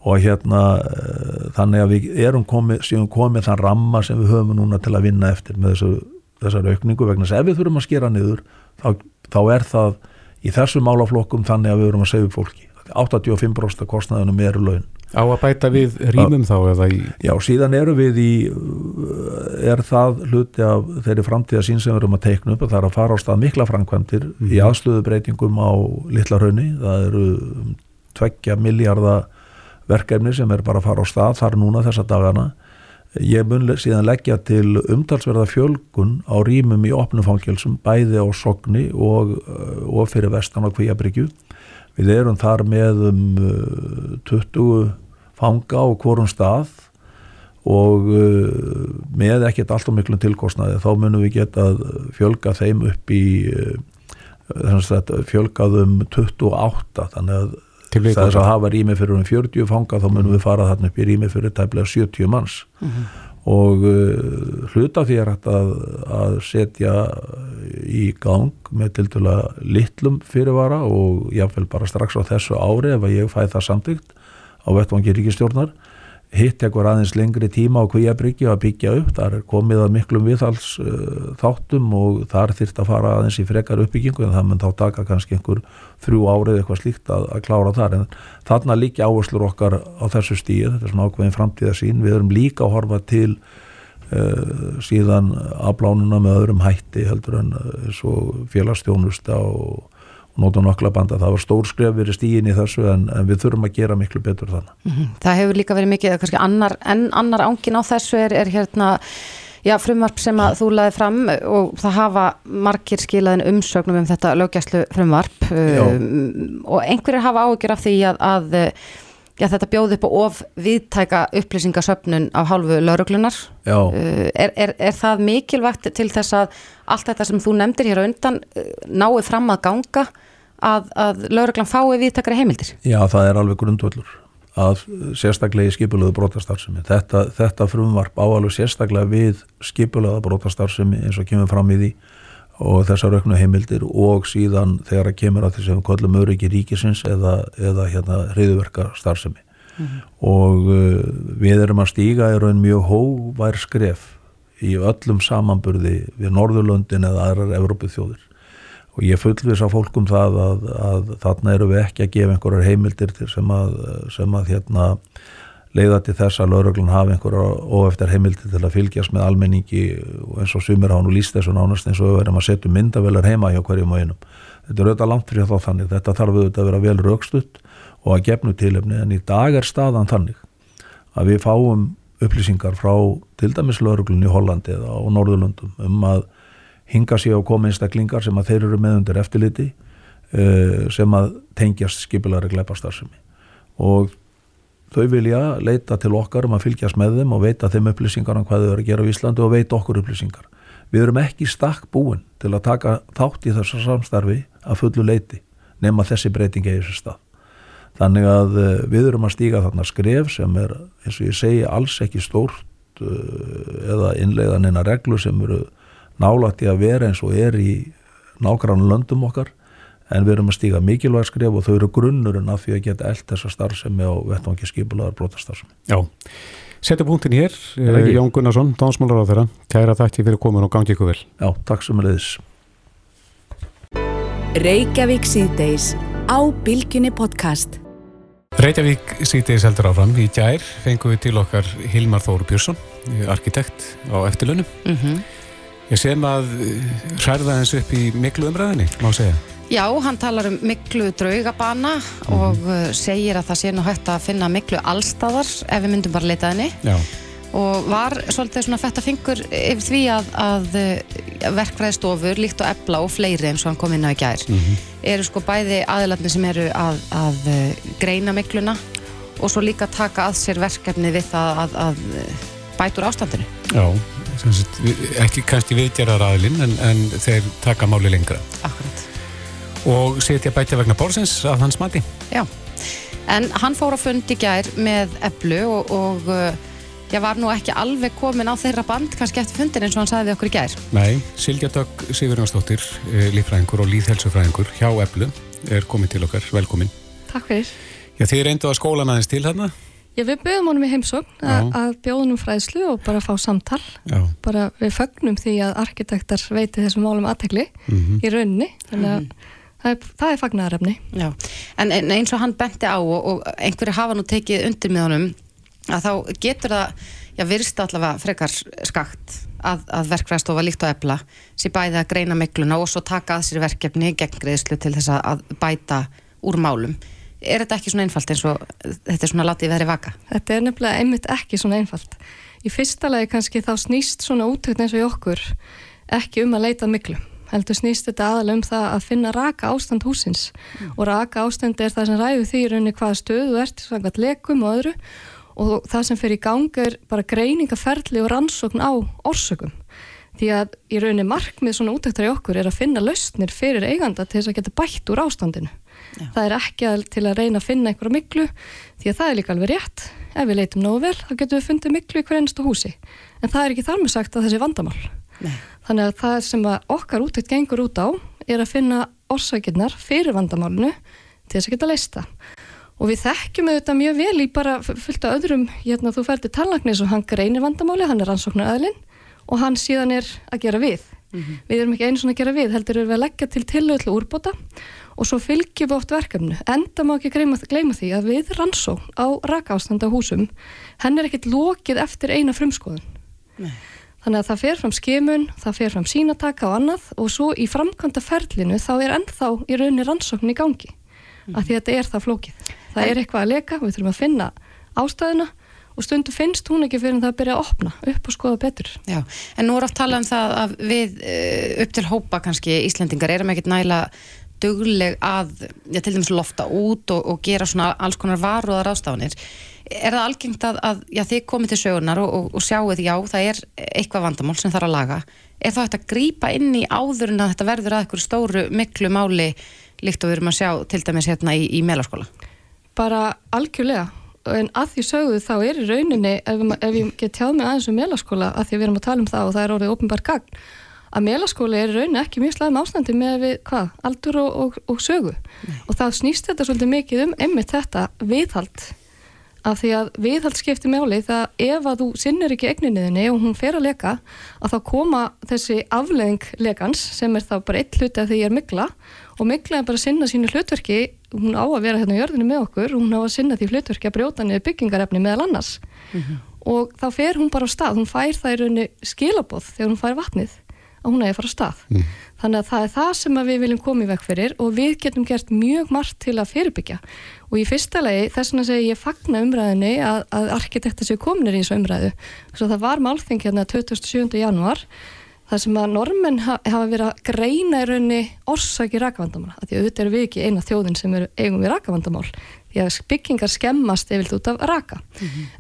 Og hérna uh, þannig að við erum komið, síðan komið þann ramma sem við höfum núna til að vinna eftir með þessu, þessar aukningu vegna þess að ef við þurfum að skera niður þá, þá er það í þessu málaflokkum þannig að við verum að segja fólki. 85% kostnaðunum eru laun Á að bæta við rýmum þá eða í... Já, síðan eru við í er það hluti af þeirri framtíða sín sem við erum að teikna upp og það er að fara á stað mikla framkvæmdir mm. í aðstöðubreitingum á litla raunni það eru tveggja miljardar verkefni sem er bara að fara á stað þar núna þessa dagana. Ég mun síðan leggja til umtalsverða fjölgun á rýmum í opnufangilsum bæði á Sogni og, og fyrir vestan á Kvíabryggju við erum þar með um 20 fanga á hvorum stað og með ekkert allt og miklum tilkostnaði þá munum við geta fjölga þeim upp í fjölgað um 28 þannig að það er að hafa rými fyrir um 40 fanga þá munum við fara þarna upp í rými fyrir tæmlega 70 manns. Mm -hmm. Og uh, hluta því hægt að, að setja í gang með til dæla litlum fyrirvara og jáfnveil bara strax á þessu ári ef að ég fæ það samtíkt á vettvangi ríkistjórnar hitt ekkur aðeins lengri tíma á kvíabryggju að byggja upp, þar er komið að miklum viðhals uh, þáttum og þar þyrft að fara aðeins í frekar uppbyggingu en það mun þá taka kannski einhver þrjú árið eitthvað slíkt að, að klára þar. En þarna líka áherslur okkar á þessu stíð, þetta er svona ákveðin framtíðasín við erum líka að horfa til uh, síðan aflánuna með öðrum hætti heldur en uh, svo félagstjónusta og nota nokkla banda, það var stór skref verið stíin í þessu en, en við þurfum að gera miklu betur þannig. Mm -hmm. Það hefur líka verið mikið, kannski annar, en annar ángin á þessu er, er hérna já, frumvarp sem að þú laði fram og það hafa margir skilaðin umsögnum um þetta lögjæslu frumvarp um, og einhverjir hafa áhyggjur af því að, að já, þetta bjóði upp á of viðtæka upplýsingasöfnun af hálfu lauruglunar uh, er, er, er það mikilvægt til þess að allt þetta sem þú nefndir hér á undan uh, náið fram að ganga að, að lauruglan fái viðtækari heimildir? Já, það er alveg grundvöldur að sérstaklega í skipulöðu brotastarfsemi. Þetta, þetta frumvarp áalveg sérstaklega við skipulöða brotastarfsemi eins og kemur fram í því og þessar auknu heimildir og síðan þegar að kemur að við kollum öryggi ríkisins eða, eða hérna hriðuverka starfsemi Mhm. og uh, við erum að stíga í raun mjög hóvær skref í öllum samanburði við Norðurlöndin eða aðrar Evrópu þjóðir og ég fullvis á fólkum það að, að þarna eru við ekki að gefa einhverjar heimildir sem að, sem að hérna leiða til þess að lauröglun hafi einhverjar óeftir heimildir til að fylgjast með almenningi og eins og sumir hafa nú líst þessu nánast eins og við verðum að setja myndavelar heima hjá hverjum og einum. Þetta er auðvitað langt fyrir þá þannig, þetta þarf auðvitað að vera vel raukstutt og að gefnu tilefni en í dag er staðan þannig að við fáum upplýsingar frá til dæmis lauruglun í Hollandi eða á Norðurlundum um að hinga sér á koma einstaklingar sem að þeir eru með undir eftirliti uh, sem að tengjast skipilari gleipastarsemi og þau vilja leita til okkar um að fylgjast með þeim og veita þeim upplýsingar um hvað þau eru að gera á Íslandi og veita okkur upplýsingar. Við erum ekki stakk búin til að taka þátt í þessu samstarfi að fullu leiti nema þessi breyting eða þessi stað. Þannig að uh, við erum að stíga þarna skref sem er, eins og ég segi, alls ekki stórt uh, eða innleiðan eina reglu sem eru nálægt í að vera eins og er í nákvæmlega löndum okkar en við erum að stíga mikilvæg skref og þau eru grunnurinn af því að geta eld þessa starfsemi og vettvangi skipulaðar brotastarfsemi. Já, setja punktin hér, ekki? Jón Gunnarsson, dánsmálar á þeirra, kæra þætti fyrir komin og gangi ykkur vel. Já, takk sem er leiðis. Reykjavík síðdeis á Bilginni podcast. Reykjavík síðdeis heldur áfram í gær fengum við til okkar Hilmar Þóru Björnsson, arkitekt á eftirlunum. Mhm. Ég sem að eh, hræða eins upp í miklu umræðinni, má segja. Já, hann talar um miklu draugabana og uh, segir að það sé nú hægt að finna miklu allstaðar ef við myndum bara leita henni Já. og var svolítið svona fætt að fingur yfir því að, að uh, verkfræðistofur líkt og ebla og fleiri eins og hann kom inn á í gær eru sko bæði aðilarnir sem eru að, að uh, greina mikluna og svo líka taka að sér verkefni við það að, að bætur ástandinu. Já, ekki kannski viðgerðar aðilinn en, en þeir taka máli lengra. Akkurat. Og setja bætja vegna bórsins að hans mati. Já, en hann fór á fund í gær með Eblu og, og uh, ég var nú ekki alveg komin á þeirra band kannski eftir fundin eins og hann sagði við okkur í gær. Nei, Silja Dögg Sigurjónsdóttir, eh, líffræðingur og líðhelsufræðingur hjá Eblu er komið til okkar, velkomin. Takk fyrir. Já, þið reyndu að skólan aðeins til þarna. Já, við böðum honum í heimsókn að, að bjóðunum fræðslu og bara fá samtal. Já. Bara við fögnum því að arkitektar veiti þessum málum aðtekli Mhm. í rauninni. Þannig að það er, það er fagnarefni. En, en eins og hann benti á og, og einhverju hafa nú tekið undir með honum að þá getur það, já, virst allavega frekar skakt að, að verkfræðstofa líkt og Ebla sé bæði að greina mikluna og svo taka að sér verkefni gegn greiðslu til þess að bæta úr málum. Er þetta ekki svona einfalt eins og þetta er svona látið veðri vaka? Þetta er nefnilega einmitt ekki svona einfalt. Í fyrsta lagi kannski þá snýst svona útökt eins og í okkur ekki um að leita miklu. Heldur snýst þetta aðalega um það að finna raka ástand húsins og raka ástand er það sem ræður því í rauninni hvaða stöðu ert, svangað lekum og öðru og það sem fyrir í gang er bara greiningaferli og rannsókn á orsökum. Því að í rauninni markmið svona útöktar í okkur er að finna lausnir fyrir eiganda til þess að geta bætt úr ástandinu. Það er ekki að, til að reyna að finna einhverja miklu því að það er líka alveg rétt. Ef við leitum nógu vel, þá getum við fundið miklu í hver einstu húsi. En það er ekki þar með sagt að þessi vandamál. Nei. Þannig að það sem að okkar útækt gengur út á er að finna orsakirnar fyrir vandamálinu til þess að geta leista. Og við þekkjum auðvitað mjög vel í bara fullt af öðrum, hérna þú ferði tallagnis og hann greinir vandamáli, hann er rannsóknar aðlinn og hann síðan er að gera við. Við erum ekki einu svona að gera við, heldur við að leggja til tillögu til úrbóta og svo fylgjum við oft verkefnu. Enda má ekki gleyma, því að við rannsókn á rakaástand á húsum, henn er ekkit lokið eftir eina frumskoðun. Þannig að það fer fram skimun, það fer fram sínataka og annað og svo í framkvæmda ferlinu þá er ennþá í rauninni rannsókn í gangi. Af því að þetta er það flókið. Það er eitthvað að leka, við þurfum að finna ástæðina og stundu finnst hún ekki fyrir en það að byrja að opna upp og skoða betur. Já, en nú er oft talað um það að við uh, upp til hópa kannski Íslendingar erum ekkert næla dugleg að, já, til dæmis lofta út og, og gera svona alls konar varuðar ástafanir. Er það algengt að, að já, þið komið til sögunar og, og, og sjáuð, já, það er eitthvað vandamál sem þarf að laga. Er þá þetta að grípa inn í áður en að þetta verður að eitthvað stóru miklu máli líkt og við erum að sjá til dæmis hérna í, í melarskóla? Bara algjörlega. En að því sögðu þá er í rauninni, ef, ef ég get tjáð mig aðeins um meðlaskóla, að því við erum að tala um það og það er orðið ópenbar gagn, að melaskóli er í rauninni ekki mjög slæðum ástandi með við hvað, aldur og, og, og sögu og þá snýst þetta svolítið mikið um einmitt þetta viðhald af því að viðhald skiptir mjáli það ef að þú sinnir ekki egninniðinni og hún fer að leka að þá koma þessi afleðing lekans sem er þá bara eitt hluti af því ég er mikla og mikla er bara að sinna sínu hlutverki. Hún á að vera hérna á jörðinu með okkur hún á að sinna því hlutverki að brjóta niður byggingarefni meðal annars. Og þá fer hún bara á stað, hún fær það í rauninu skilaboð þegar hún fær vatnið að hún eigi að fara á stað. Þannig að það er það sem við viljum koma í vekk fyrir og við getum gert mjög margt til að fyrirbyggja. Og í fyrsta lagi þess vegna segi ég fagna umræðinni að, að arkitekta séu kominir í þessu umræðu. Svo það var málþing hérna 27. januar þar sem að normenn ha hafa verið að greina í rauninni orsaki rakavandamála, því að auðvitað eru við ekki eina þjóðin sem eru eigum við rakavandamál því að byggingar skemmast efilt út af raka.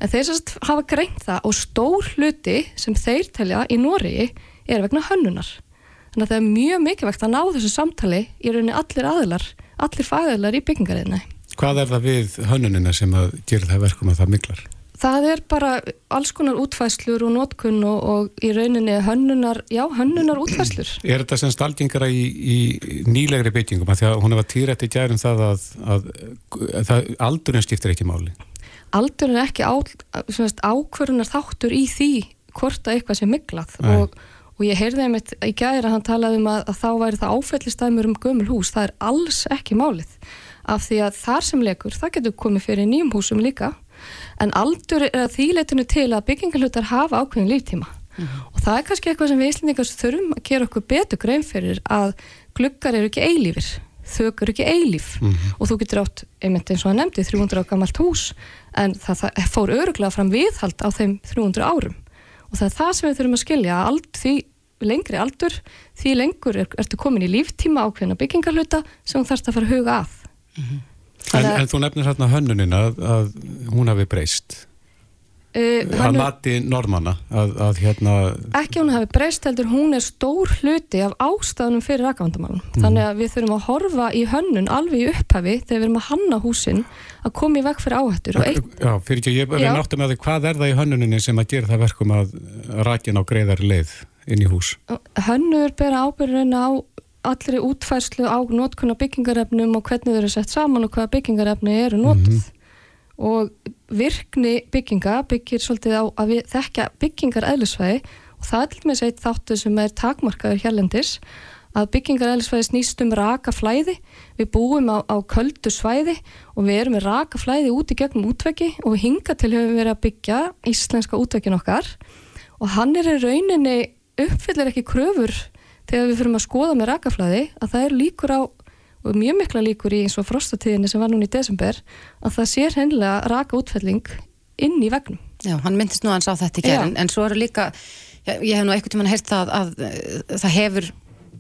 En þeir sérst hafa greint það og stór hluti sem þeir telja í Nóri er vegna hönnunar þannig að það er mjög mikilvægt að ná þessu samtali í rauninni allir aðilar allir fagðilar í byggingariðinni Hvað er það við hönnunina sem að gera það verkum að það miklar? Það er bara alls konar útfæslur og nótkunn og, og í rauninni hönnunar, já, hönnunar útfæslur. Er þetta sem stalgingara í, í nýlegri byggingum að hún hefa týrætt í gærum það að, að, að, að aldurinn skiptir ekki máli? Aldurinn er ekki á, ákvörunar þáttur í því hvort að eitthvað sé miklað og, og ég heyrði einmitt í gæri að hann talaði um að þá væri það áfællistæmur um gömul hús. Það er alls ekki málið. Af því að þar sem lekur, það getur komið fyrir nýjum húsum líka. En aldur er að þýleitinu til að byggingarlutar hafa ákveðin líftíma. Og það er kannski eitthvað sem við Íslandingar þurfum að gera okkur betur grein fyrir að gluggar eru ekki eilífir. Þök eru ekki eilíf. Og þú getur átt, einmitt eins og að nefndi 300 á gammalt hús. En það, það fór öruglega fram viðhald á þeim 300 árum og það er það sem við þurfum að skilja að ald, því lengri aldur því lengur er, ertu komin í líftíma ákveðina byggingarluta sem þú þarfst að fara að huga að. En, en þú nefnir hérna hönnunin að, að hún hafi breyst uh, að mati normanna að, að hérna ekki hún hafi breyst heldur hún er stór hluti af ástafunum fyrir rakavandamálum. Mm. þannig að við þurfum að horfa í hönnun alveg í upphafi þegar við erum að hanna húsin að koma í vekk fyrir áhættur. Eitt... Já, fyrir ekki, ég er náttu með því hvað er það í hönnuninni sem að gera það verkum að rakin á greiðari leið inn í hús? Hönnur bera ábyrðin á allri útfærslu á notkunna byggingarefnum og hvernig þau eru sett saman og hvaða byggingarefni eru notið mm -hmm. Og virkni bygginga byggir svolítið á að við þekkja byggingar eðlisvæði og það er til með seitt þáttu sem er takmarkaður hérlendis að byggingar eðlisvæði snýst um raka flæði. Við búum á, á köldu svæði og við erum með raka flæði út í gegnum útveki og við hinga til höfum verið að byggja íslenska útvekin okkar. Og hann er í rauninni uppfyllir ekki kröfur þegar við fyrir að skoða með rakaflæði að það er líkur á og mjög mikla líkur í eins og frostatíðinni sem var núna í desember að það sé hennilega raka útfelling inn í vegnum. Já, hann myndist nú að hann sá þetta í gerðin, en svo eru líka ég, ég hef nú eitthvað tíma heyrt það að, að það hefur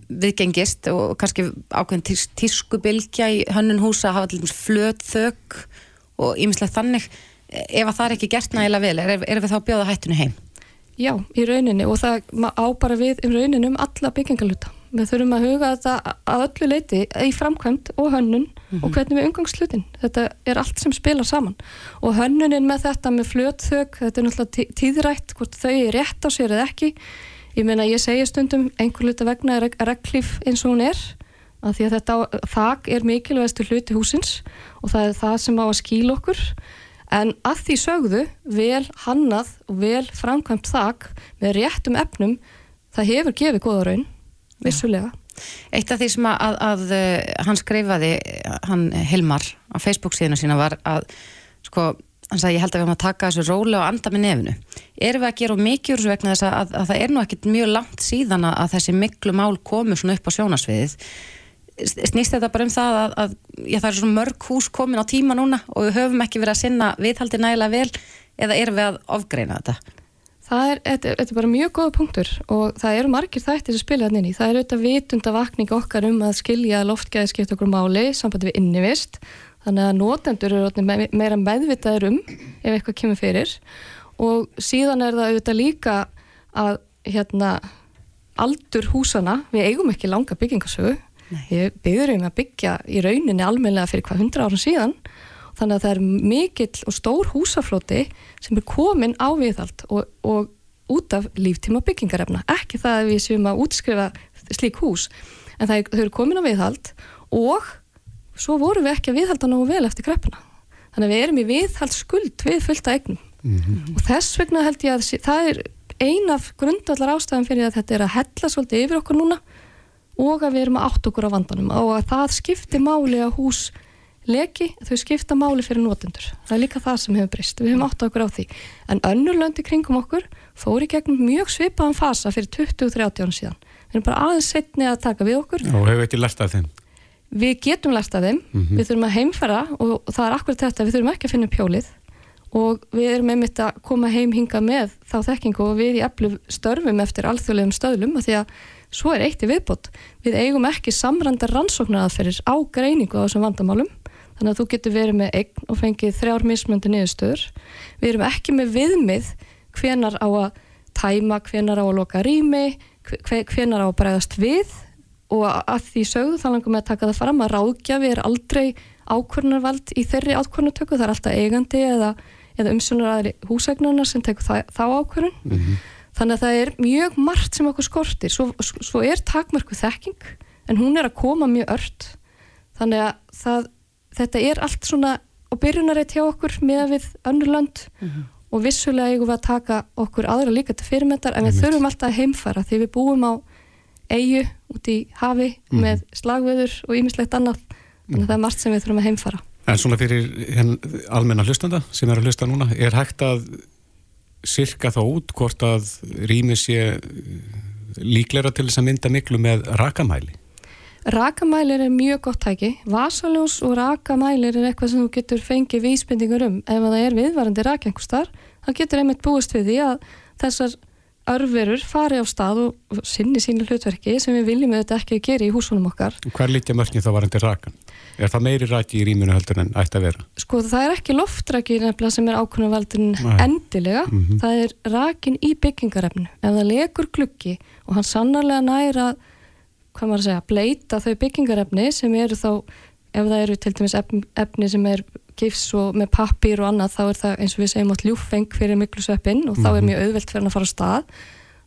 viðgengist og kannski ákveðin tís, tískubilgja í hönnun húsa að hafa til dæmis flöt þök og ýmislegt þannig ef að það er ekki gert nægilega vel, er, er við þá bjóða hættunni heim? Já, í rauninni og það á bara við um rauninni um alla byggingaluta. Við þurfum að huga þetta að öllu leiti í framkvæmt og hönnun mm -hmm. og hvernig við umgangslutin. Þetta er allt sem spilar saman og hönnunin með þetta með flötþög, þetta er náttúrulega tíðrætt hvort þau er rétt á sér eða ekki. Ég meina ég segja stundum einhver luta vegna er reglíf eins og hún er að því að þetta þak er mikilvægastu hluti húsins og það er það sem á að skýla okkur En að því sögðu, vel hannað og vel framkvæmt þak með réttum efnum, það hefur gefið góða raun, vissulega. Eitt af því sem að, að, að hann skreifaði, hann Hilmar á Facebook síðan sína var að sko, hann sagði ég held að við höfum að taka þessu róla og anda með nefnu. Erum við að gera mikið úr þessu vegna þess að, að það er nú ekkit mjög langt síðan að þessi miklu mál komu svona upp á sjónasviðið snýst þetta bara um það að, að já, það er svona mörg hús komin á tíma núna og við höfum ekki verið að sinna viðhaldi nægilega vel eða erum við að ofgreina þetta? Það er, þetta, þetta er bara mjög góða punktur og það eru margir þættir sem spila hann inn í. Það er auðvitað vitunda vakning okkar um að skilja loftgæði skipt okkur máli sambandi við innivist. Þannig að notendur eru meira meðvitaður um ef eitthvað kemur fyrir. Og síðan er það auðvitað líka að hérna aldur húsana, við eigum ekki langa byggingasögu Við byggjum að byggja í rauninni almenlega fyrir hvað hundra árum síðan þannig að það er mikill og stór húsaflóti sem er komin á viðhald og, og út af líftíma byggingarefna. Ekki það að við séum að útskrifa slík hús en það er, þau eru komin á viðhald og svo vorum við ekki að viðhalda nógu vel eftir kreppuna. Þannig að við erum í viðhald skuld við fullta eignum. Og þess vegna held ég að það er ein af grundvallar ástæðan fyrir að þetta er að hella svolítið yfir okkur núna og að við erum að átt okkur á vandanum og að það skipti máli að hús leki, þau skipta máli fyrir notendur. Það er líka það sem hefur breyst, við hefum átt okkur á því. En önnur löndi kringum okkur fór í gegnum mjög svipaðan fasa fyrir 20-30 árum síðan. Við erum bara aðeins setni að taka við okkur. Og hefur ekki lært af þeim. Við getum lært af þeim, Mhm. við þurfum að heimfæra og það er akkurat þetta, við þurfum ekki að finna upp hjólið. Og við erum einmitt að koma heim hinga með þá þekkingu og við í eflu störfum eftir alþjóðlegum stöðlum af því að svo er eitt í viðbót. Við eigum ekki samrandar rannsóknaraðferðir á greiningu á þessum vandamálum þannig að þú getur verið með eign og fengið þrjár mismöndi niðurstöður. Við erum ekki með viðmið hvenar á að tæma, hvenar á að loka rými hve- hvenar á að bregðast við. Og að því sögðu þá langum við að taka það fram að ráðgjafi er aldrei ákvörnarvald í þeirri ákvörnartöku, það er alltaf eigandi eða, eða umsjónaraðri húsægnarnar sem tekur það, þá ákvörnun þannig að það er mjög margt sem okkur skortir. Svo, svo er takmörku þekking en hún er að koma mjög ört. Þannig að það, þetta er allt svona á byrjunarreit hjá okkur með við önnur lönd og vissulega eigum við að taka okkur aðra líka til fyrirmyndar en við þurfum alltaf að heimfara því við búum á eigu út í hafi Mhm. með slagveður og ýmislegt annað þannig að það er margt sem við þurfum að heimfara En svona fyrir henn almenna hlustanda sem er að hlusta núna, er hægt að sirka þá út hvort að rými sé líklegra til þess að mynda miklu með rakamæli? Rakamælir er mjög gott tæki vasaljós og rakamælir er eitthvað sem þú getur fengið vísbendingur um ef það er viðvarandi rak einhvers þar þá getur einmitt búist við því að þessar örverur fari á stað og sinni sínu hlutverki sem við viljum auðvitað ekki að gera í húsunum okkar Hver lítja mörkin þá varandi rakan? Er það meiri raki í rýminu heldur en ætti að vera? sko það er ekki loftræki nefnilega sem er ákvörnum valdin Nei. endilega Mhm. það er rakin í byggingarefnu ef það lekur gluggi og hann sannarlega næra hvað maður að segja, bleita þau byggingarefni sem eru þá ef það eru til dæmis efni, sem er gifs og með pappír og annað þá er það eins og við segjum átt ljúfeng fyrir miklu sveppin og þá er Mhm. mjög auðvelt fyrir hann að fara á stað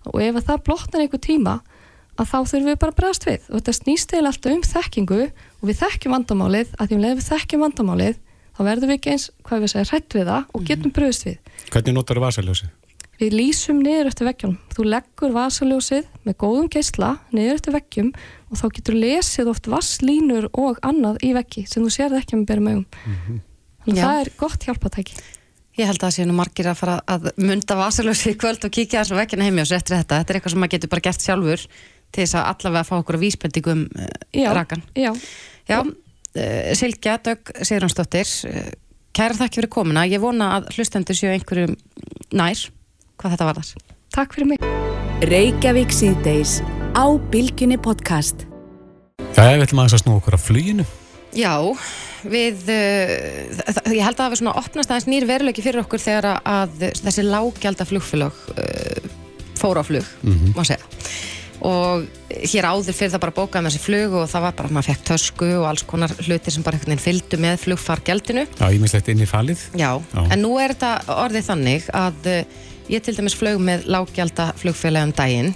og ef að það blotnar einhver tíma að þá þurfum við bara að bregðast við og þetta snýst eða alltaf um þekkingu og við þekkjum vandamálið, að því um leið við þekkjum vandamálið þá verðum við ekki eins, hvað við segja, hrætt við það og getum bröðst við. Hvernig notar það vasaljósi? Við lýsum niður eftir veggjum. Þú leggur vasaljósið með góðum geisla niður eftir veggjum og þá getur lesið oft vasslínur og annað í veggi sem þú sér ekki með berum augum. Þannig Já. að það er gott hjálpatæki. Ég held að það séu nú margir að fara að munda vasalösi í kvöld og kíkja þess að vekkina heimi og svo eftir þetta. Þetta er eitthvað sem maður getur bara gert sjálfur til þess að allavega fá okkur að vísbendingum uh, Já, rakan. Já. Já, uh, Silkja, Dögg Sigurðansdóttir, uh, kæra þakki fyrir komuna. Ég vona að hlustendur séu einhverju nær hvað þetta varðar. Takk fyrir mig. Reykjavík síðdeis á Bilginni podcast. Það er eitthvað aðeins að snú okkur á fluginu. Já, við, uh, ég held að það var svona opnast aðeins nýr veruleiki fyrir okkur þegar að þessi lággjálda flugfélög uh, fóru á flug, Mhm. má segja. Og hér áður fyrir það bara bókaði með þessi flug og það var bara, maður fekk tösku og alls konar hlutir sem bara einhvern veginn fylgdu með flugfargjaldinu. Já, ég mislegt inn í falið. Já, Já. en nú er þetta orðið þannig að uh, ég til dæmis flög með lággjálda flugfélagum daginn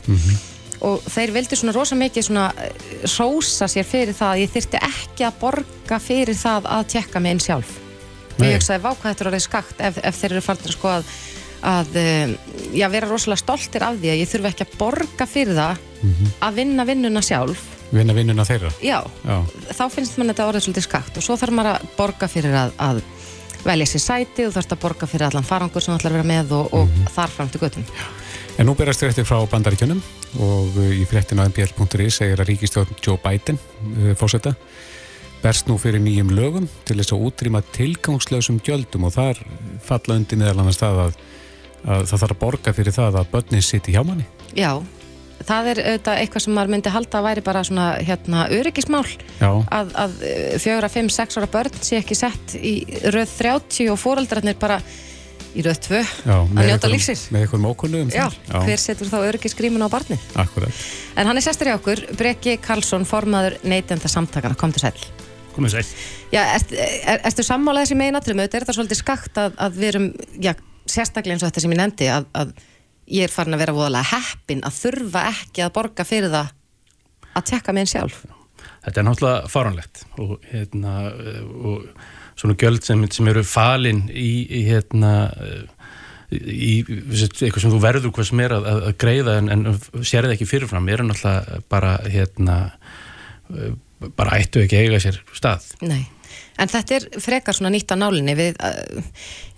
og þeir vildu svona rosa mikið svona eh, hrósa sér fyrir það að ég þyrfti ekki að borga fyrir það að tjekka mig inn sjálf og Nei. ég hugsaði, vá hvað þetta er orðið skakt ef, ef þeir eru farin sko að, að eh, já, vera rosalega stoltir af því að ég þurfi ekki að borga fyrir það að vinna vinnuna sjálf Vinna vinnuna þeirra. já, Já. þá finnst mann þetta orðið svolítið skakt og svo þarf maður að borga fyrir að, að velja sér sæti og þarf að borga fyrir allan farangur sem ætlar að vera með og, og þar fram til göttum En nú berast fréttir frá bandaríkjunum og uh, í fréttin á mbl.is segir að ríkistjórn Joe Biden uh, fósetta berst nú fyrir nýjum lögum til þess að útrýma tilgangslösum gjöldum og þar falla undir meðal annars það að, að það þarf að borga fyrir það að börnin sitt hjá manni. Já, það er auðvitað eitthvað sem maður myndi halda að væri bara svona hérna öryggismál Já. að, að fjögurra, fimm, sex ára börn sé ekki sett í röð 30 og fóreldrarnir bara í röð 2 Já, að njóta lífsins Með einhverjum ókunnum Já, hver setur þá öryggisgrímun á barnið? Akkurat. En hann er sestur í okkur, Breki Karlsson, formaður neytenda samtakana, kom til sæl. Komið sæl. Já, ert, er, ertu sammála þessi megin aðrum, auðvitað er þetta svolítið skakt að, að við erum, já, sérstaklega eins og þetta sem ég nefndi, að, að ég er farin að vera voðalega heppin að þurfa ekki að borga fyrir það að tekka mig einn sjálf. Þetta er náttúrulega faranlegt og, hérna, og svona gjöld sem, sem eru falin í, í hérna í eitthvað sem þú verður hvað sem er að, að greiða en, en sér það ekki fyrirfram. Eru náttúrulega bara hérna bara ættu ekki eiga sér stað. Nei, en þetta er frekar svona nýtt á nálinni við, uh,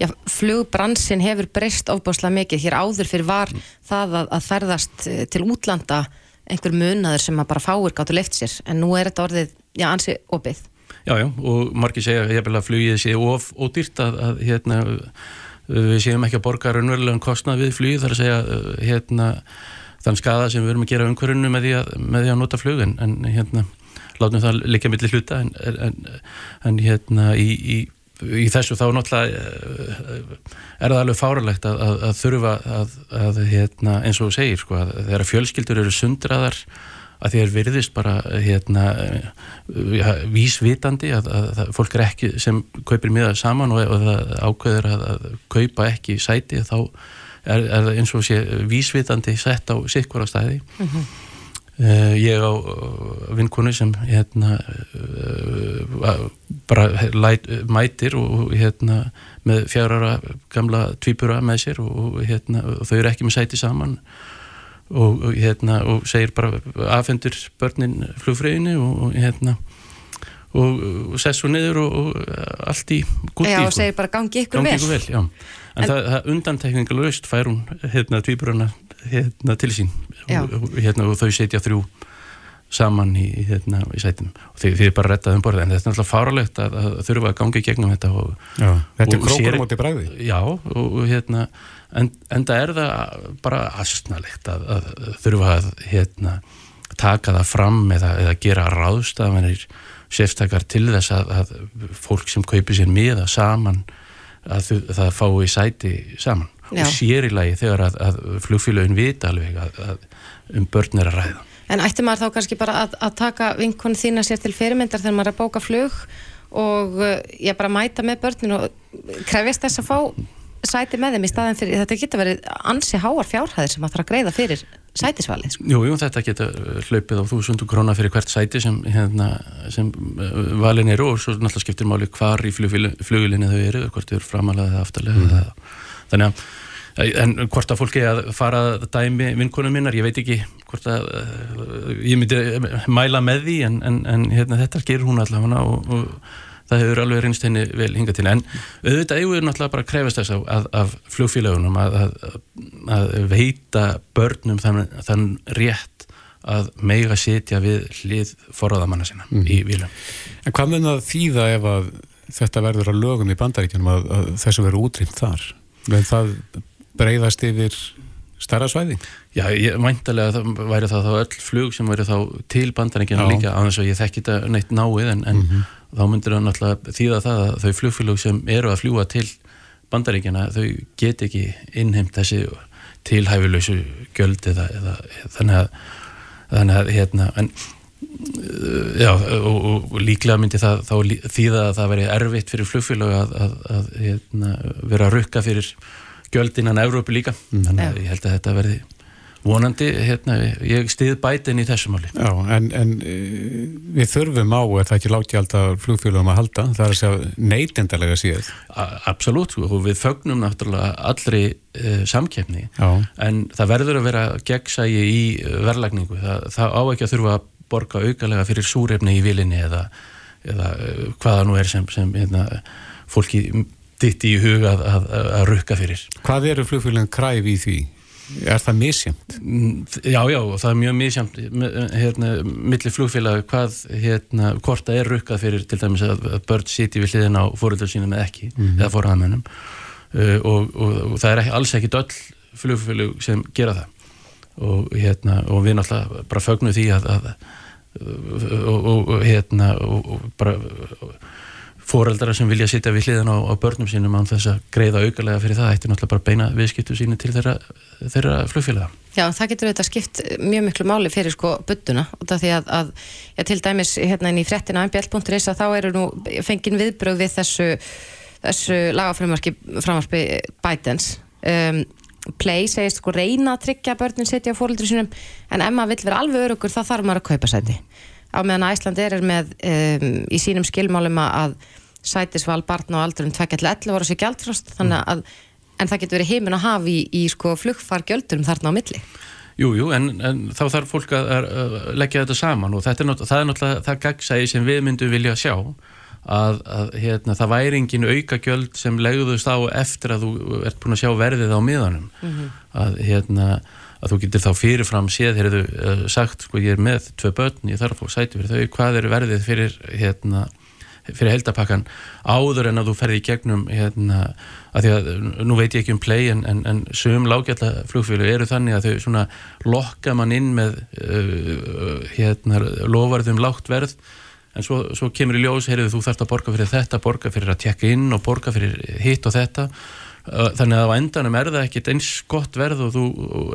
já, flugbransin hefur breyst ofbáslega mikið, hér áður fyrir var það að, að ferðast eh, til útlanda einhver munaður sem að bara fáir gáttu leift sér, en nú er þetta orðið já, ansi opið. Já, já, og margir segja að flugið sé of ódýrt að, að hérna við séum ekki að borga raunverulegan kostnað við flugið þar að segja hérna þann skada sem við erum að gera umhverjunu með með því að nota flug en, en hérna látum það líka millir hluta en, en, en hérna í, í, í þessu þá náttúrulega er það alveg fáralegt að, að, að þurfa að hérna eins og segir sko að þeirra fjölskyldur eru sundraðar að er virðist bara hérna ja, vísvitandi að, að, að fólk er ekki sem kaupir miða saman og, og það ákveður að, að kaupa ekki sæti þá er það eins og sé vísvitandi sett á sikkur á stæði mm -hmm. Uh, ég á vinkonu sem hérna uh, bara læt, mætir og hérna með fjárara gamla tvípura með sér og, hérna, og þau eru ekki með sæti saman og, og, hérna, og segir bara afhendur börnin flugfröðinu og, hérna og sess svo niður og allt í gúti. Já, og segir bara gangi ykkur gangi vel. Gangi ykkur vel, já. En, en það, það undantekningalöst fær hún hérna tvíbröna hérna til sín. Og, hérna, og þau setja þrjú saman í, hérna, í sætum og þið er bara rettað um borðið en þetta er náttúrulega fáralegt að, að þurfa að gangi gegnum þetta og, já, þetta er krókur moti bræði já og hérna en, en það er það bara asnalegt að, að þurfa að hérna, taka það fram eða, eða gera ráðstafanir sérstakar til þess að, að fólk sem kaupir sér miða saman að það fái sæti saman Já. og sér í lagi þegar að, að flugfélagin vita alveg að um börn er að ræða. En ætti maður þá kannski bara að, að taka vinkonu þína sér til fyrirmyndar þegar maður er að bóka flug og ég bara mæta með börnin og krefist þess að fá sæti með þeim í staðin fyrir, þetta getur verið ansi háar fjárhæðir sem maður þarf að greiða fyrir sætisvalið. Sko. Jú, jú, þetta getur hlaupið á þúsundu krónar fyrir hvert sæti sem, hérna, sem uh, valin eru og svo náttúrulega skiptir máli hvar í flugilinni þau eru, hvort þau eru framalega eða aftalega. Mm. Þannig að En hvort að fólki að fara að dæmi vinkonum minnar, ég veit ekki hvort að uh, ég myndi mæla með því en, en, en hérna, þetta gerur hún allavega og, og það hefur alveg reynst henni vel hinga til en auðvitað eigum við náttúrulega bara að krefast þess af, af, flugfélagunum að, að, að veita börnum þann, þann rétt að meiga setja við hlið forraðamanna sinna mm. í vilum. En hvað mun það þýða ef að þetta verður að lögum í bandaríkjunum að, að þessu verður útrýmt þar? Með það breyðast yfir starra svæði? Já, ég væntalega að það væri það þá öll flug sem væri þá til bandaríkjunum líka, annars að ég þekk þetta neitt náið en, en mm -hmm þá myndir það náttúrulega þýða það að þau flugfélög sem eru að fljúa til bandaríkjana þau get ekki innheimt þessi tilhæfilösu göld eða, eða þannig að, þannig að hérna, en, já, og, og, og líklega myndi það þá þýða að það veri erfitt fyrir flugfélög að, að, að hérna, vera að rukka fyrir göld innan Európu líka, mm. þannig að ég held að þetta verði vonandi, hérna, ég stiði bætin í þessu máli. Já, en, en eh, við þurfum á, er það ekki láti alltaf flugfélagum að halda, það er að segja neytendalega síðan. Absolut, og við fögnum náttúrulega allri uh, samkeppni, Já. en það verður að vera gegnsægi í verðlagningu, það, það á ekki að þurfa að borga aukalega fyrir súrefni í vilinni eða, eða uh, hvaða nú er sem, sem hérna, fólki ditt í huga að, að, að rukka fyrir. Hvað eru flugfélagin kræf í því? Er það misjamt? Já, já, það er mjög misjamt hérna, millir flugfélag hvað, hérna, hvort það er rukkað fyrir til dæmis að börn siti við hliðin á fóröldar sína með ekki, mm -hmm. eða fóröðamennum uh, og, og, og það er ekki, alls ekki öll flugfélag sem gera það og, hérna, og við náttúrulega bara fögnum því að, að og hérna og bara fóreldara sem vilja sitja við hliðan á, á börnum sínum án þess að greiða augalega fyrir það ætti náttúrulega bara beina viðskiptu sínu til þeirra, þeirra flugfélaga. Já, það getur auðvitað skipt mjög miklu máli fyrir sko budduna og það því að, að já, til dæmis hérna inn í frettina mbl.is að þá eru nú fengin viðbröð við þessu, þessu lagafrömmarki framarpi Bidens um, Play segist sko reyna að tryggja að börnin sitja á fóröldri sinum en ef maður vill vera alveg örugur þá þarf maður að kaupa sæti. Á meðan Æsland er með um, í sínum skilmálum að sætisval barna á aldurum 2-11 voru sér að en það getur verið heimin að hafa í, í sko flugfargjöldum þarna á milli. Jú, jú, en, en þá þarf fólk að, að leggja þetta saman og þetta er það er náttúrulega það gagsæði sem við myndum vilja sjá að, að hérna, það væri engin auka gjöld sem legðust á eftir að þú ert búin að sjá verðið á miðanum Mhm. -hmm. að, hérna, að þú getur þá fyrirfram séð, heyrðu, uh, sagt sko ég er með tvö börn, ég þarf að fá sæti fyrir þau, hvað er verðið fyrir hérna fyrir heldapakkan áður en að þú ferði í gegnum hérna, að því að nú veit ég ekki um play en, en, en sögum lágjalla flugfélag eru þannig að þau svona lokka mann inn með uh, hérna, lofarðum lágt verð en svo, svo kemur í ljós, heyrðu þú þarfst að borga fyrir þetta, borga fyrir að tekka inn og borga fyrir hitt og þetta. Þannig að á endanum er það ekkit eins gott verð og þú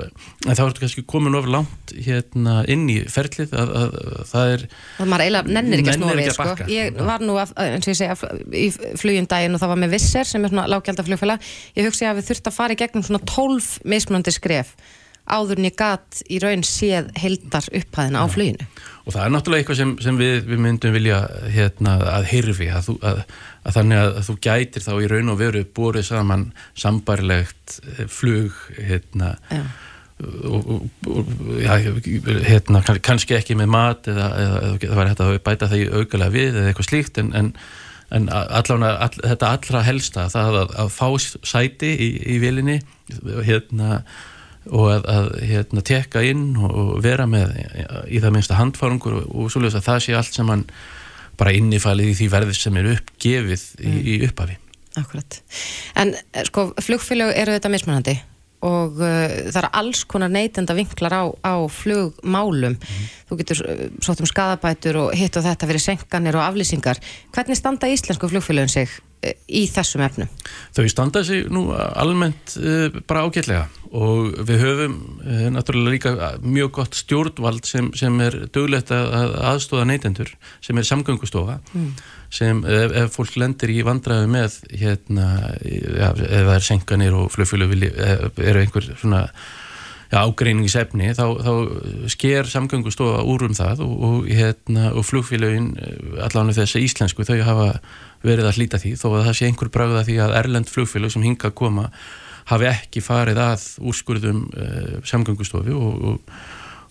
en þá ertu kannski komin ofur langt hérna inn í ferlið að, að, að það er og maður eiginlega nennir ekki að snúa við sko. ég var nú, að, eins og ég segja í flugjum daginn og það var með Visser sem er svona lágjaldaflugfélag ég hugsi að við þurftum að fara í gegnum svona 12 mismunandi skref áður en ég gat í raun séð heldar upphæðina á fluginu og það er náttúrulega eitthvað sem, sem við, við myndum vilja hérna, að hyrfi að, að, að þannig að þú gætir þá í raun og veru búrið saman sambarlegt eh, flug hérna og, og, og já, hérna, kann- kannski ekki með mat eða, eða, eða það var hægt að bæta það í augalega við eða eitthvað slíkt en, en, en allan all, þetta allra helsta það að, að fá sæti í, í vilinni hérna og að, að hérna, tekka inn og, vera með í það minnsta handfárangur og, og svoleiðis að það sé allt sem hann bara innifælið í því verðið sem er uppgefið í, í upphafi. Akkurat. En eh, sko, flugfélög eru þetta mismunandi og uh, það eru alls konar neytenda vinklar á, á flugmálum. Þú getur uh, sótt um skadabætur og hitt og þetta fyrir senkanir og aflýsingar. Hvernig standa íslensku flugfélögin sig uh, í þessum efnum? Þau standa sig nú almennt uh, bara ágætlega og við höfum uh, náttúrulega líka mjög gott stjórnvald sem, sem er duglegt að, að aðstóða neytendur sem er samgöngustofa Mm. Sem ef, ef fólk lendir í vandræðu með hérna, ja, ef það er senkanir og vilji- eh, eru einhver svona ja, ágreiningsefni þá, þá sker samgöngustofa úr um það og, og, hérna, og flugfélögin allan þessi íslensku þau hafa verið að hlýta því þó að það sé einhver bragða því að erlend flugfélög sem hinga að koma hafi ekki farið að úrskurðum uh, samgöngustofu og, og,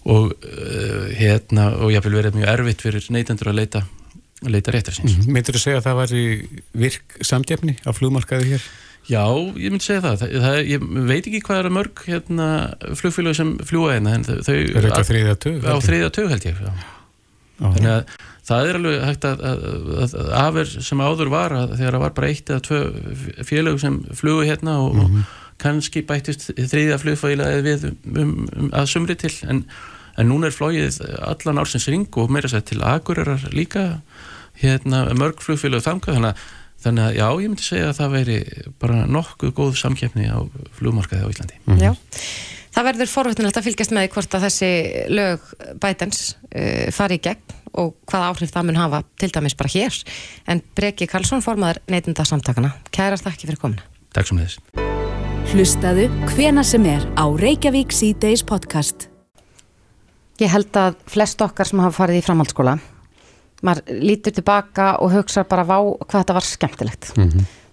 og uh, hérna og ég vil verið mjög erfitt fyrir neytendur að leita, leita réttar síns Myndur þú segja að það væri virk samgefni á flugmarkaði hér? Já, ég myndi segja það. það, það ég veit ekki hvað eru mörg hérna, flugfélög sem fljúa hérna þau... Eru á þriðja tug, held Á ég? þriðja tug held ég, já. Þannig að það er alveg hægt að, að, að, að afer sem áður var að þegar það var bara eitt eða tvö félög sem flugu hérna og, Mhm. og kannski bættist þriðja flugfælaði við um, um, um, að sumri til en, en núna er flóið allan ársins ring og meira sér til Akureyrar líka hérna mörg flugfélög þangað þannig að Þannig að já, ég myndi segja að það veri bara nokkuð góð samkeppni á flugmarkaði á Íslandi. Já. Það verður forvitnilegt að fylgjast með hvort að þessi lög bætens uh, fari í gegn og hvaða áhrif það mun hafa til dæmis bara hér. En Breki Karlsson, formaður neytinda samtakana. Kærar þakki fyrir komuna. Takk sem þess. Hlustaðu hvena sem er á Reykjavík C-Days podcast. Ég held að flest okkar sem hafa farið í framhaldsskóla, maður lítur tilbaka og hugsa bara vá hvað þetta var skemmtilegt.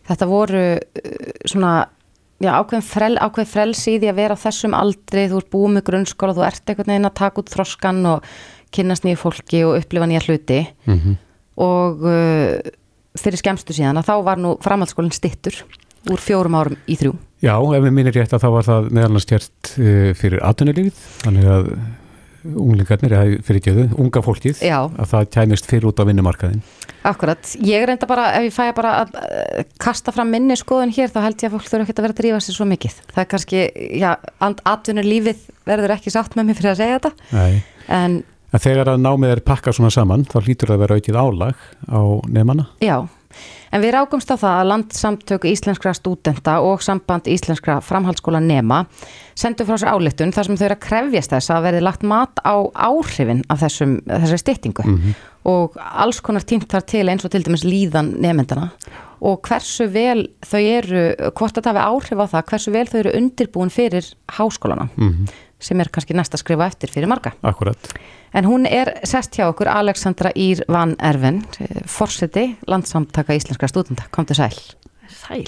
Þetta voru uh, svona, já, ákveðin frel, ákveð frelsi í því að vera á þessum aldri, þú ert búið með grunnskóla, þú ert einhvern veginn að taka út þroskan og kynnast nýju fólki og upplifa nýja hluti og uh, fyrir skemmstu síðan að þá var nú framhaldsskólinn stittur úr fjórum árum í þrjú. Já, ef við minnir rétt að þá var það meðalans gert uh, fyrir atvinnulífið, þannig að unglingarnir, eða fyrir ekki þau, unga fólkið, Já. að það kæmist fyrir út á vinnumarkaðin. Akkurat, ég reynda bara, ef ég fæ bara að uh, kasta fram minni skoðun hér, þá held ég að fólk þurfa ekki að vera að drífa sér svo mikið. Það er kannski, já, atvinnur lífið verður ekki sátt með mér fyrir að segja þetta, Nei. en En þegar að námið er pakkað svona saman, þá hlýtur það að vera aukið álag á nefnana. já. En við rákumst á það að landsamtöku íslenskra stúdenta og samband íslenskra framhaldsskóla nema sendu frá sér álittun þar sem þau eru að krefjast þess að verði lagt mat á áhrifin af þessum, þessari styttingu og alls konar tímt þar til eins og til dæmis líðan nefndana og hversu vel þau eru, hvort þetta hafi áhrif á það, hversu vel þau eru undirbúin fyrir háskólana Mhm. sem er kannski næsta að skrifa eftir fyrir marga. Akkurat. En hún er sest hjá okkur Alexandra Ír Van Erven, forseti landsamtaka íslenskra stúdenda. Komdu sæl. Sæl.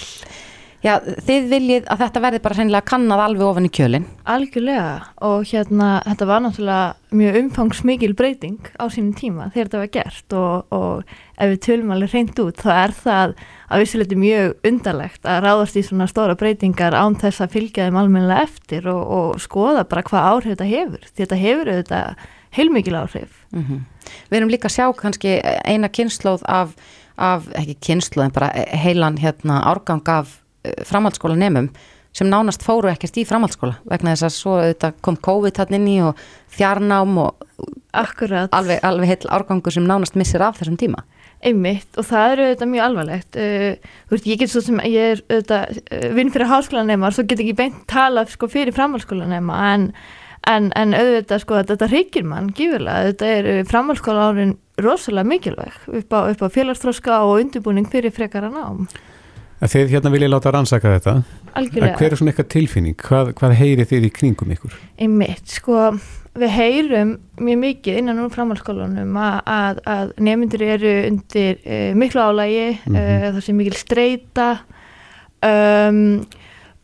Já, þið viljið að þetta verði bara hreinlega kannad alveg ofan í kjölinn. Algjörlega og hérna þetta var náttúrulega mjög umfangsmikil breyting á sínum tíma þegar þetta var gert og, og ef við tölum alveg reynd út þá er það að vissuleiti mjög undarlegt að ráðast í svona stóra breytingar án þess að fylgja þeim almennilega eftir og, og skoða bara hvað áhrif þetta hefur þetta hefur auðvitað heilmikil áhrif. Mm Við erum líka að sjá kannski eina kynnslóð af, af ekki kynnslóð en bara heilan hérna árgang af framhaldsskóla nefnum sem nánast fóru ekkert í framhaldsskóla vegna þess að svo kom COVID hann inn í og þjarnám og Akkurat. alveg, alveg heil árgangur sem nánast missir af þessum tíma. Einmitt og það eru auðvitað mjög alvarlegt uh, þú veist, ég get svo sem ég er auðvitað uh, vinn fyrir háskólanema svo get ekki beint tala sko fyrir framhalskólanema en, en, en auðvitað sko að þetta hryggir mann gífurlega, þetta er uh, framhalskóla árin rosalega mikilvæg upp á, á félagsþróska og undirbúning fyrir frekara nám. Að Þið hérna viljið láta rannsaka þetta. Algjörlega. En Hver er svona eitthvað tilfinning? Hvað, hvað heyrið þið í kringum ykkur? Einmitt, sko við heyrum mjög mikið innan úr framhalskólanum að, að, að nefndur eru undir uh, miklu álægi, mm Mhm. það sé mikil streyta um,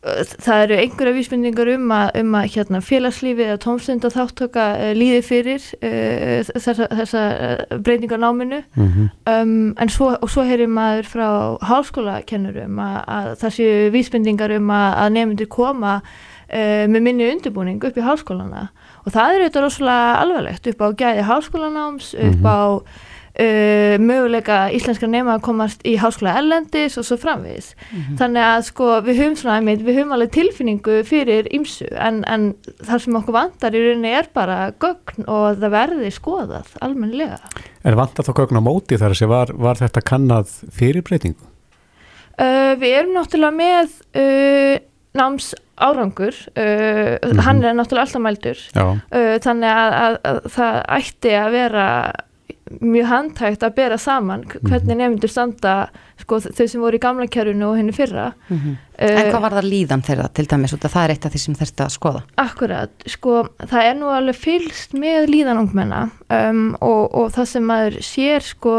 það eru einhverja vísbendingar um að, um að hérna, félagslífi eða tómstund og þáttöka uh, líði fyrir uh, þessa, þessa uh, breytingar náminu Mhm. um, en svo, og svo heyrir maður frá háskólakennurum að, að það séu vísbendingar um að, að nefndur koma uh, með minni undirbúning upp í háskólana og það er auðvitað rosalega alvarlegt upp á gæði háskólanáms, upp Mhm. á uh, möguleika íslenska nema að komast í háskóla ellendis og svo framvegis. Mhm. Þannig að sko við höfum svona einmitt, við höfum alveg tilfinningu fyrir ymsu en, en það sem okkur vantar í rauninni er bara gögn og það verði skoðað almennilega. Er vant að þá gögn á móti þar að sé var, var þetta kannad fyrir breytingu? Uh, við erum náttúrulega með uh, náms árangur, uh, Mhm. hann er náttúrulega alltaf mældur, uh, þannig að, að, að það ætti að vera mjög handhægt að bera saman k- hvernig nefndur standa sko, þau sem voru í gamla kjörunu og henni fyrra. En Uh, hvað var það líðan þeirra til dæmis út að það er eitt af því sem þurfti að skoða? Akkurat, sko, það er nú alveg fylst með líðan ungmenna um, og, og það sem maður sér, sko,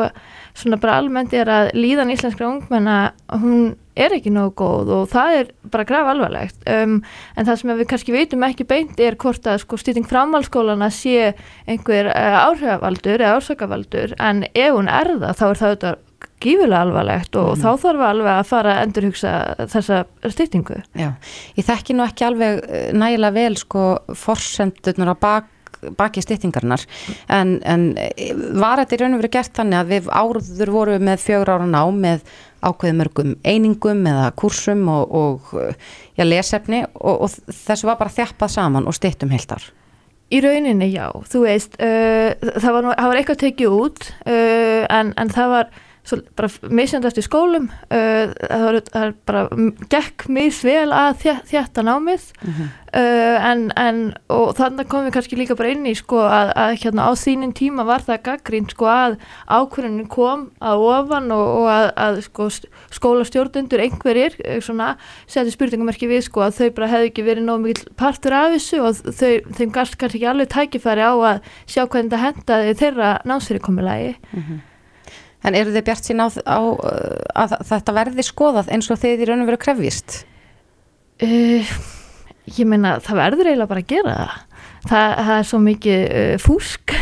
svona bara almennt er að líðan íslenskra ungmenna, hún er ekki nógu góð og það er bara graf alvarlegt. Um, en það sem við kannski veitum ekki beint er hvort að, sko, stýting framhalskólana sé einhver uh, áhrifavaldur eða ársakavaldur, en ef hún er það, þá er það auðvitað gífulega alvarlegt og þá þarf alveg að fara að endurhugsa þessa stýtingu. Já, ég þekki nú ekki alveg eh, nægilega vel sko forsendurnar á bak, baki styttingarnar en, en eh, var þetta í raun og verið gert þannig að við áður voru með fjögur ára ná með ákveðið mörgum einingum eða kursum og, og eh, já, lesefni og, og þessu var bara þjappað saman og styttum heiltar. Í rauninni já, þú veist, uh, það, var, það var eitthvað tekið út uh, en, en það var svo, bara misjönd eftir skólum, uh, það, það bara gekk misvel að þjæ, þjætta námið. Uh, en, en og þannig komum við kannski líka bara inn í sko að, að hérna á þínum tíma var það gaggrín sko að ákvörðunin kom að ofan og, og að, að sko skólastjórnundur einhverjir eh, svona seti spurningamarki við sko að þau bara hefði ekki verið nóg mikil partur af þessu og þau, þeim galt kannski ekki alveg tækifæri á að sjá hvernig þetta hendaði þeirra námsfyrirkomulagi. En eru þið bjart sín á, á uh, að þetta verði skoðað eins og þið í raun og veru krefjist? Uh, ég meina það verður eiginlega bara að gera það. Það, það er svo mikið uh, fúsk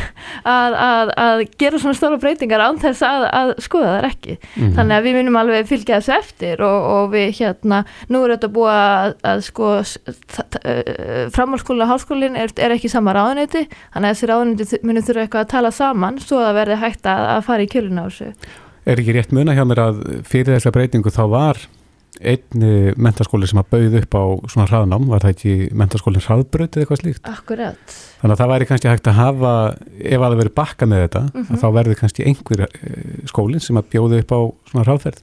að, að, að gera svona stóra breytingar án þess að, að skoða það ekki. Mhm. Þannig að við munum alveg fylgja þessu eftir og, og við hérna, nú er þetta búið að, að sko uh, framhalskóla háskólinn er, er ekki sama ráðuneyti, þannig að þessi ráðuneyti munum þurfa eitthvað að tala saman svo að verði hægt að, að fara í kjölun á þessu. Er ekki rétt muna hjá mér að fyrir þessa breytingu þá var einn mentaskóli sem að bauð upp á svona hraðnám, var það ekki mentaskólinn hraðbraut eða eitthvað slíkt? Akkurat. Þannig að það væri kannski hægt að hafa, ef að það verið bakka með þetta, Mhm. að þá verður kannski einhver eh, skólinn sem að bjóði upp á svona hraðferð.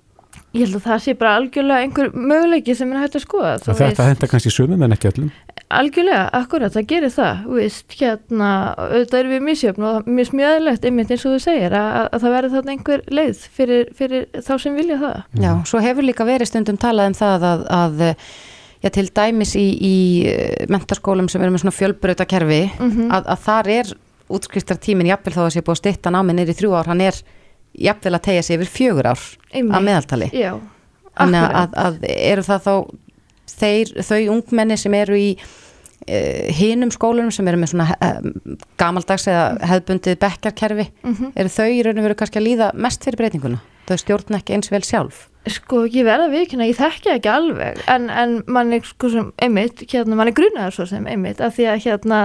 Ég held að það sé bara algjörlega einhver möguleiki sem er hægt að skoða. Að þetta henda kannski sumum en ekki öllum. algjörlega, akkurat, það gerir það þú veist, hérna, auðvitað erum við misjöfn og mér smjöðilegt, einmitt eins og þú segir að, að það verður þarna einhver leið fyrir, fyrir þá sem vilja það Já, svo hefur líka verið stundum talað um það að, að já, til dæmis í, í mentarskólum sem eru með svona fjölbröta kerfi Mhm. að, að þar er útskriftartíminn jafnvel þá að sé búið að stytta námið niður í þrjú ár, hann er jafnvel að tegja sig yfir fjögur ár Einmitt. að meðaltali Já, Þannig að, akkurat. að eru það þá þeir, þau ungmenni sem eru í uh, hinum skólunum sem eru með svona uh, gamaldags eða hefðbundið bekkarkerfi Mhm. eru þau í raun og veru kannski að líða mest fyrir breytinguna þau stjórna ekki eins vel sjálf? Sko, ég verða viðkynna, ég þekki ekki alveg en, en mann er sko sem einmitt, hérna, mann er grunaður svo sem einmitt af því að hérna,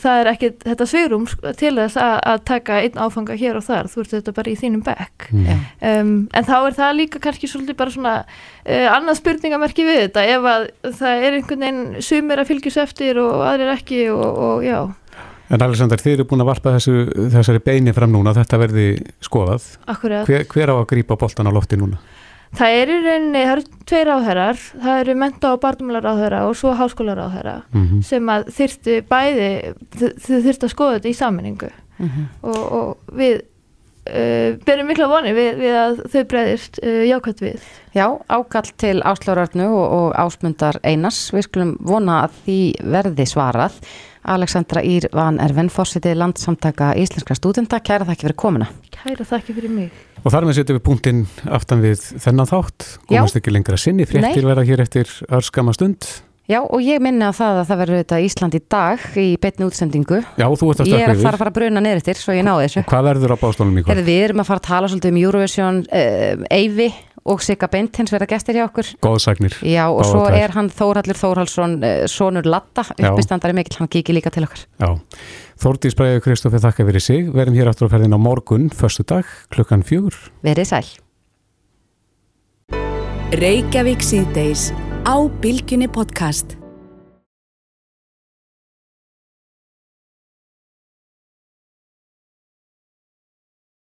það er ekki þetta svigrum sko, til þess að, að taka einn áfanga hér og þar, þú ert þetta bara í þínum bekk. Mm. um, en þá er það líka kannski svolítið bara svona uh, annað spurningamerki við þetta ef að það er einhvern veginn sumir að fylgjus eftir og aðrir ekki og, og já, En Alexander, þið eru búin að varpa þessu, þessari beini fram núna, þetta verði skoðað. akkurat Hver, hver á að grípa boltan á lofti núna? Það eru í rauninni, það eru tveir áherrar, það eru menta- og barnmálar áherra og svo háskólar áherra Mhm. sem að þyrftu bæði, þ- þið þyrftu að skoða þetta í sammenningu Mhm. og, og við uh, berum mikla voni við, við að þau breyðist uh, jákvæmt við. Já, ákall til Áslárarnu og, og Ásmundar Einars við skulum vona að því verði svarað Alexandra Ír Van Erven fórsitið landsamtaka Íslenskra stúdenda, kæra þakki fyrir komuna Kæra þakki fyrir mig. Og þar með setjum við punktinn aftan við þennan þátt, komast ekki lengra sinni, fréttir Nei. verða hér eftir örskama stund. Já, og ég minni á það að það verður þetta Ísland í dag í betni útsendingu Já, þú ert að Ég er stökkva að yfir. fara að fara að bruna niður eftir svo ég náði þessu Hvað verður á bástónum í? Herði, Við erum að fara að tala svolítið um Eurovision uh, Eyvi og Sigga Bentins verða gestir hjá okkur Góðsagnir. Já, og Báðar svo tvær. er hann Þórhallur Þórhallsson uh, sonur Latta, uppistandari mikill hann kíkir líka til okkar Já, Þórdís Bræði Kristófi þakka fyrir sig, verðum hér aftur á ferðin á morgun, förstu dag, klukkan fjögur. Verið sæl Reykjavík síðdeis á Bilginni podcast.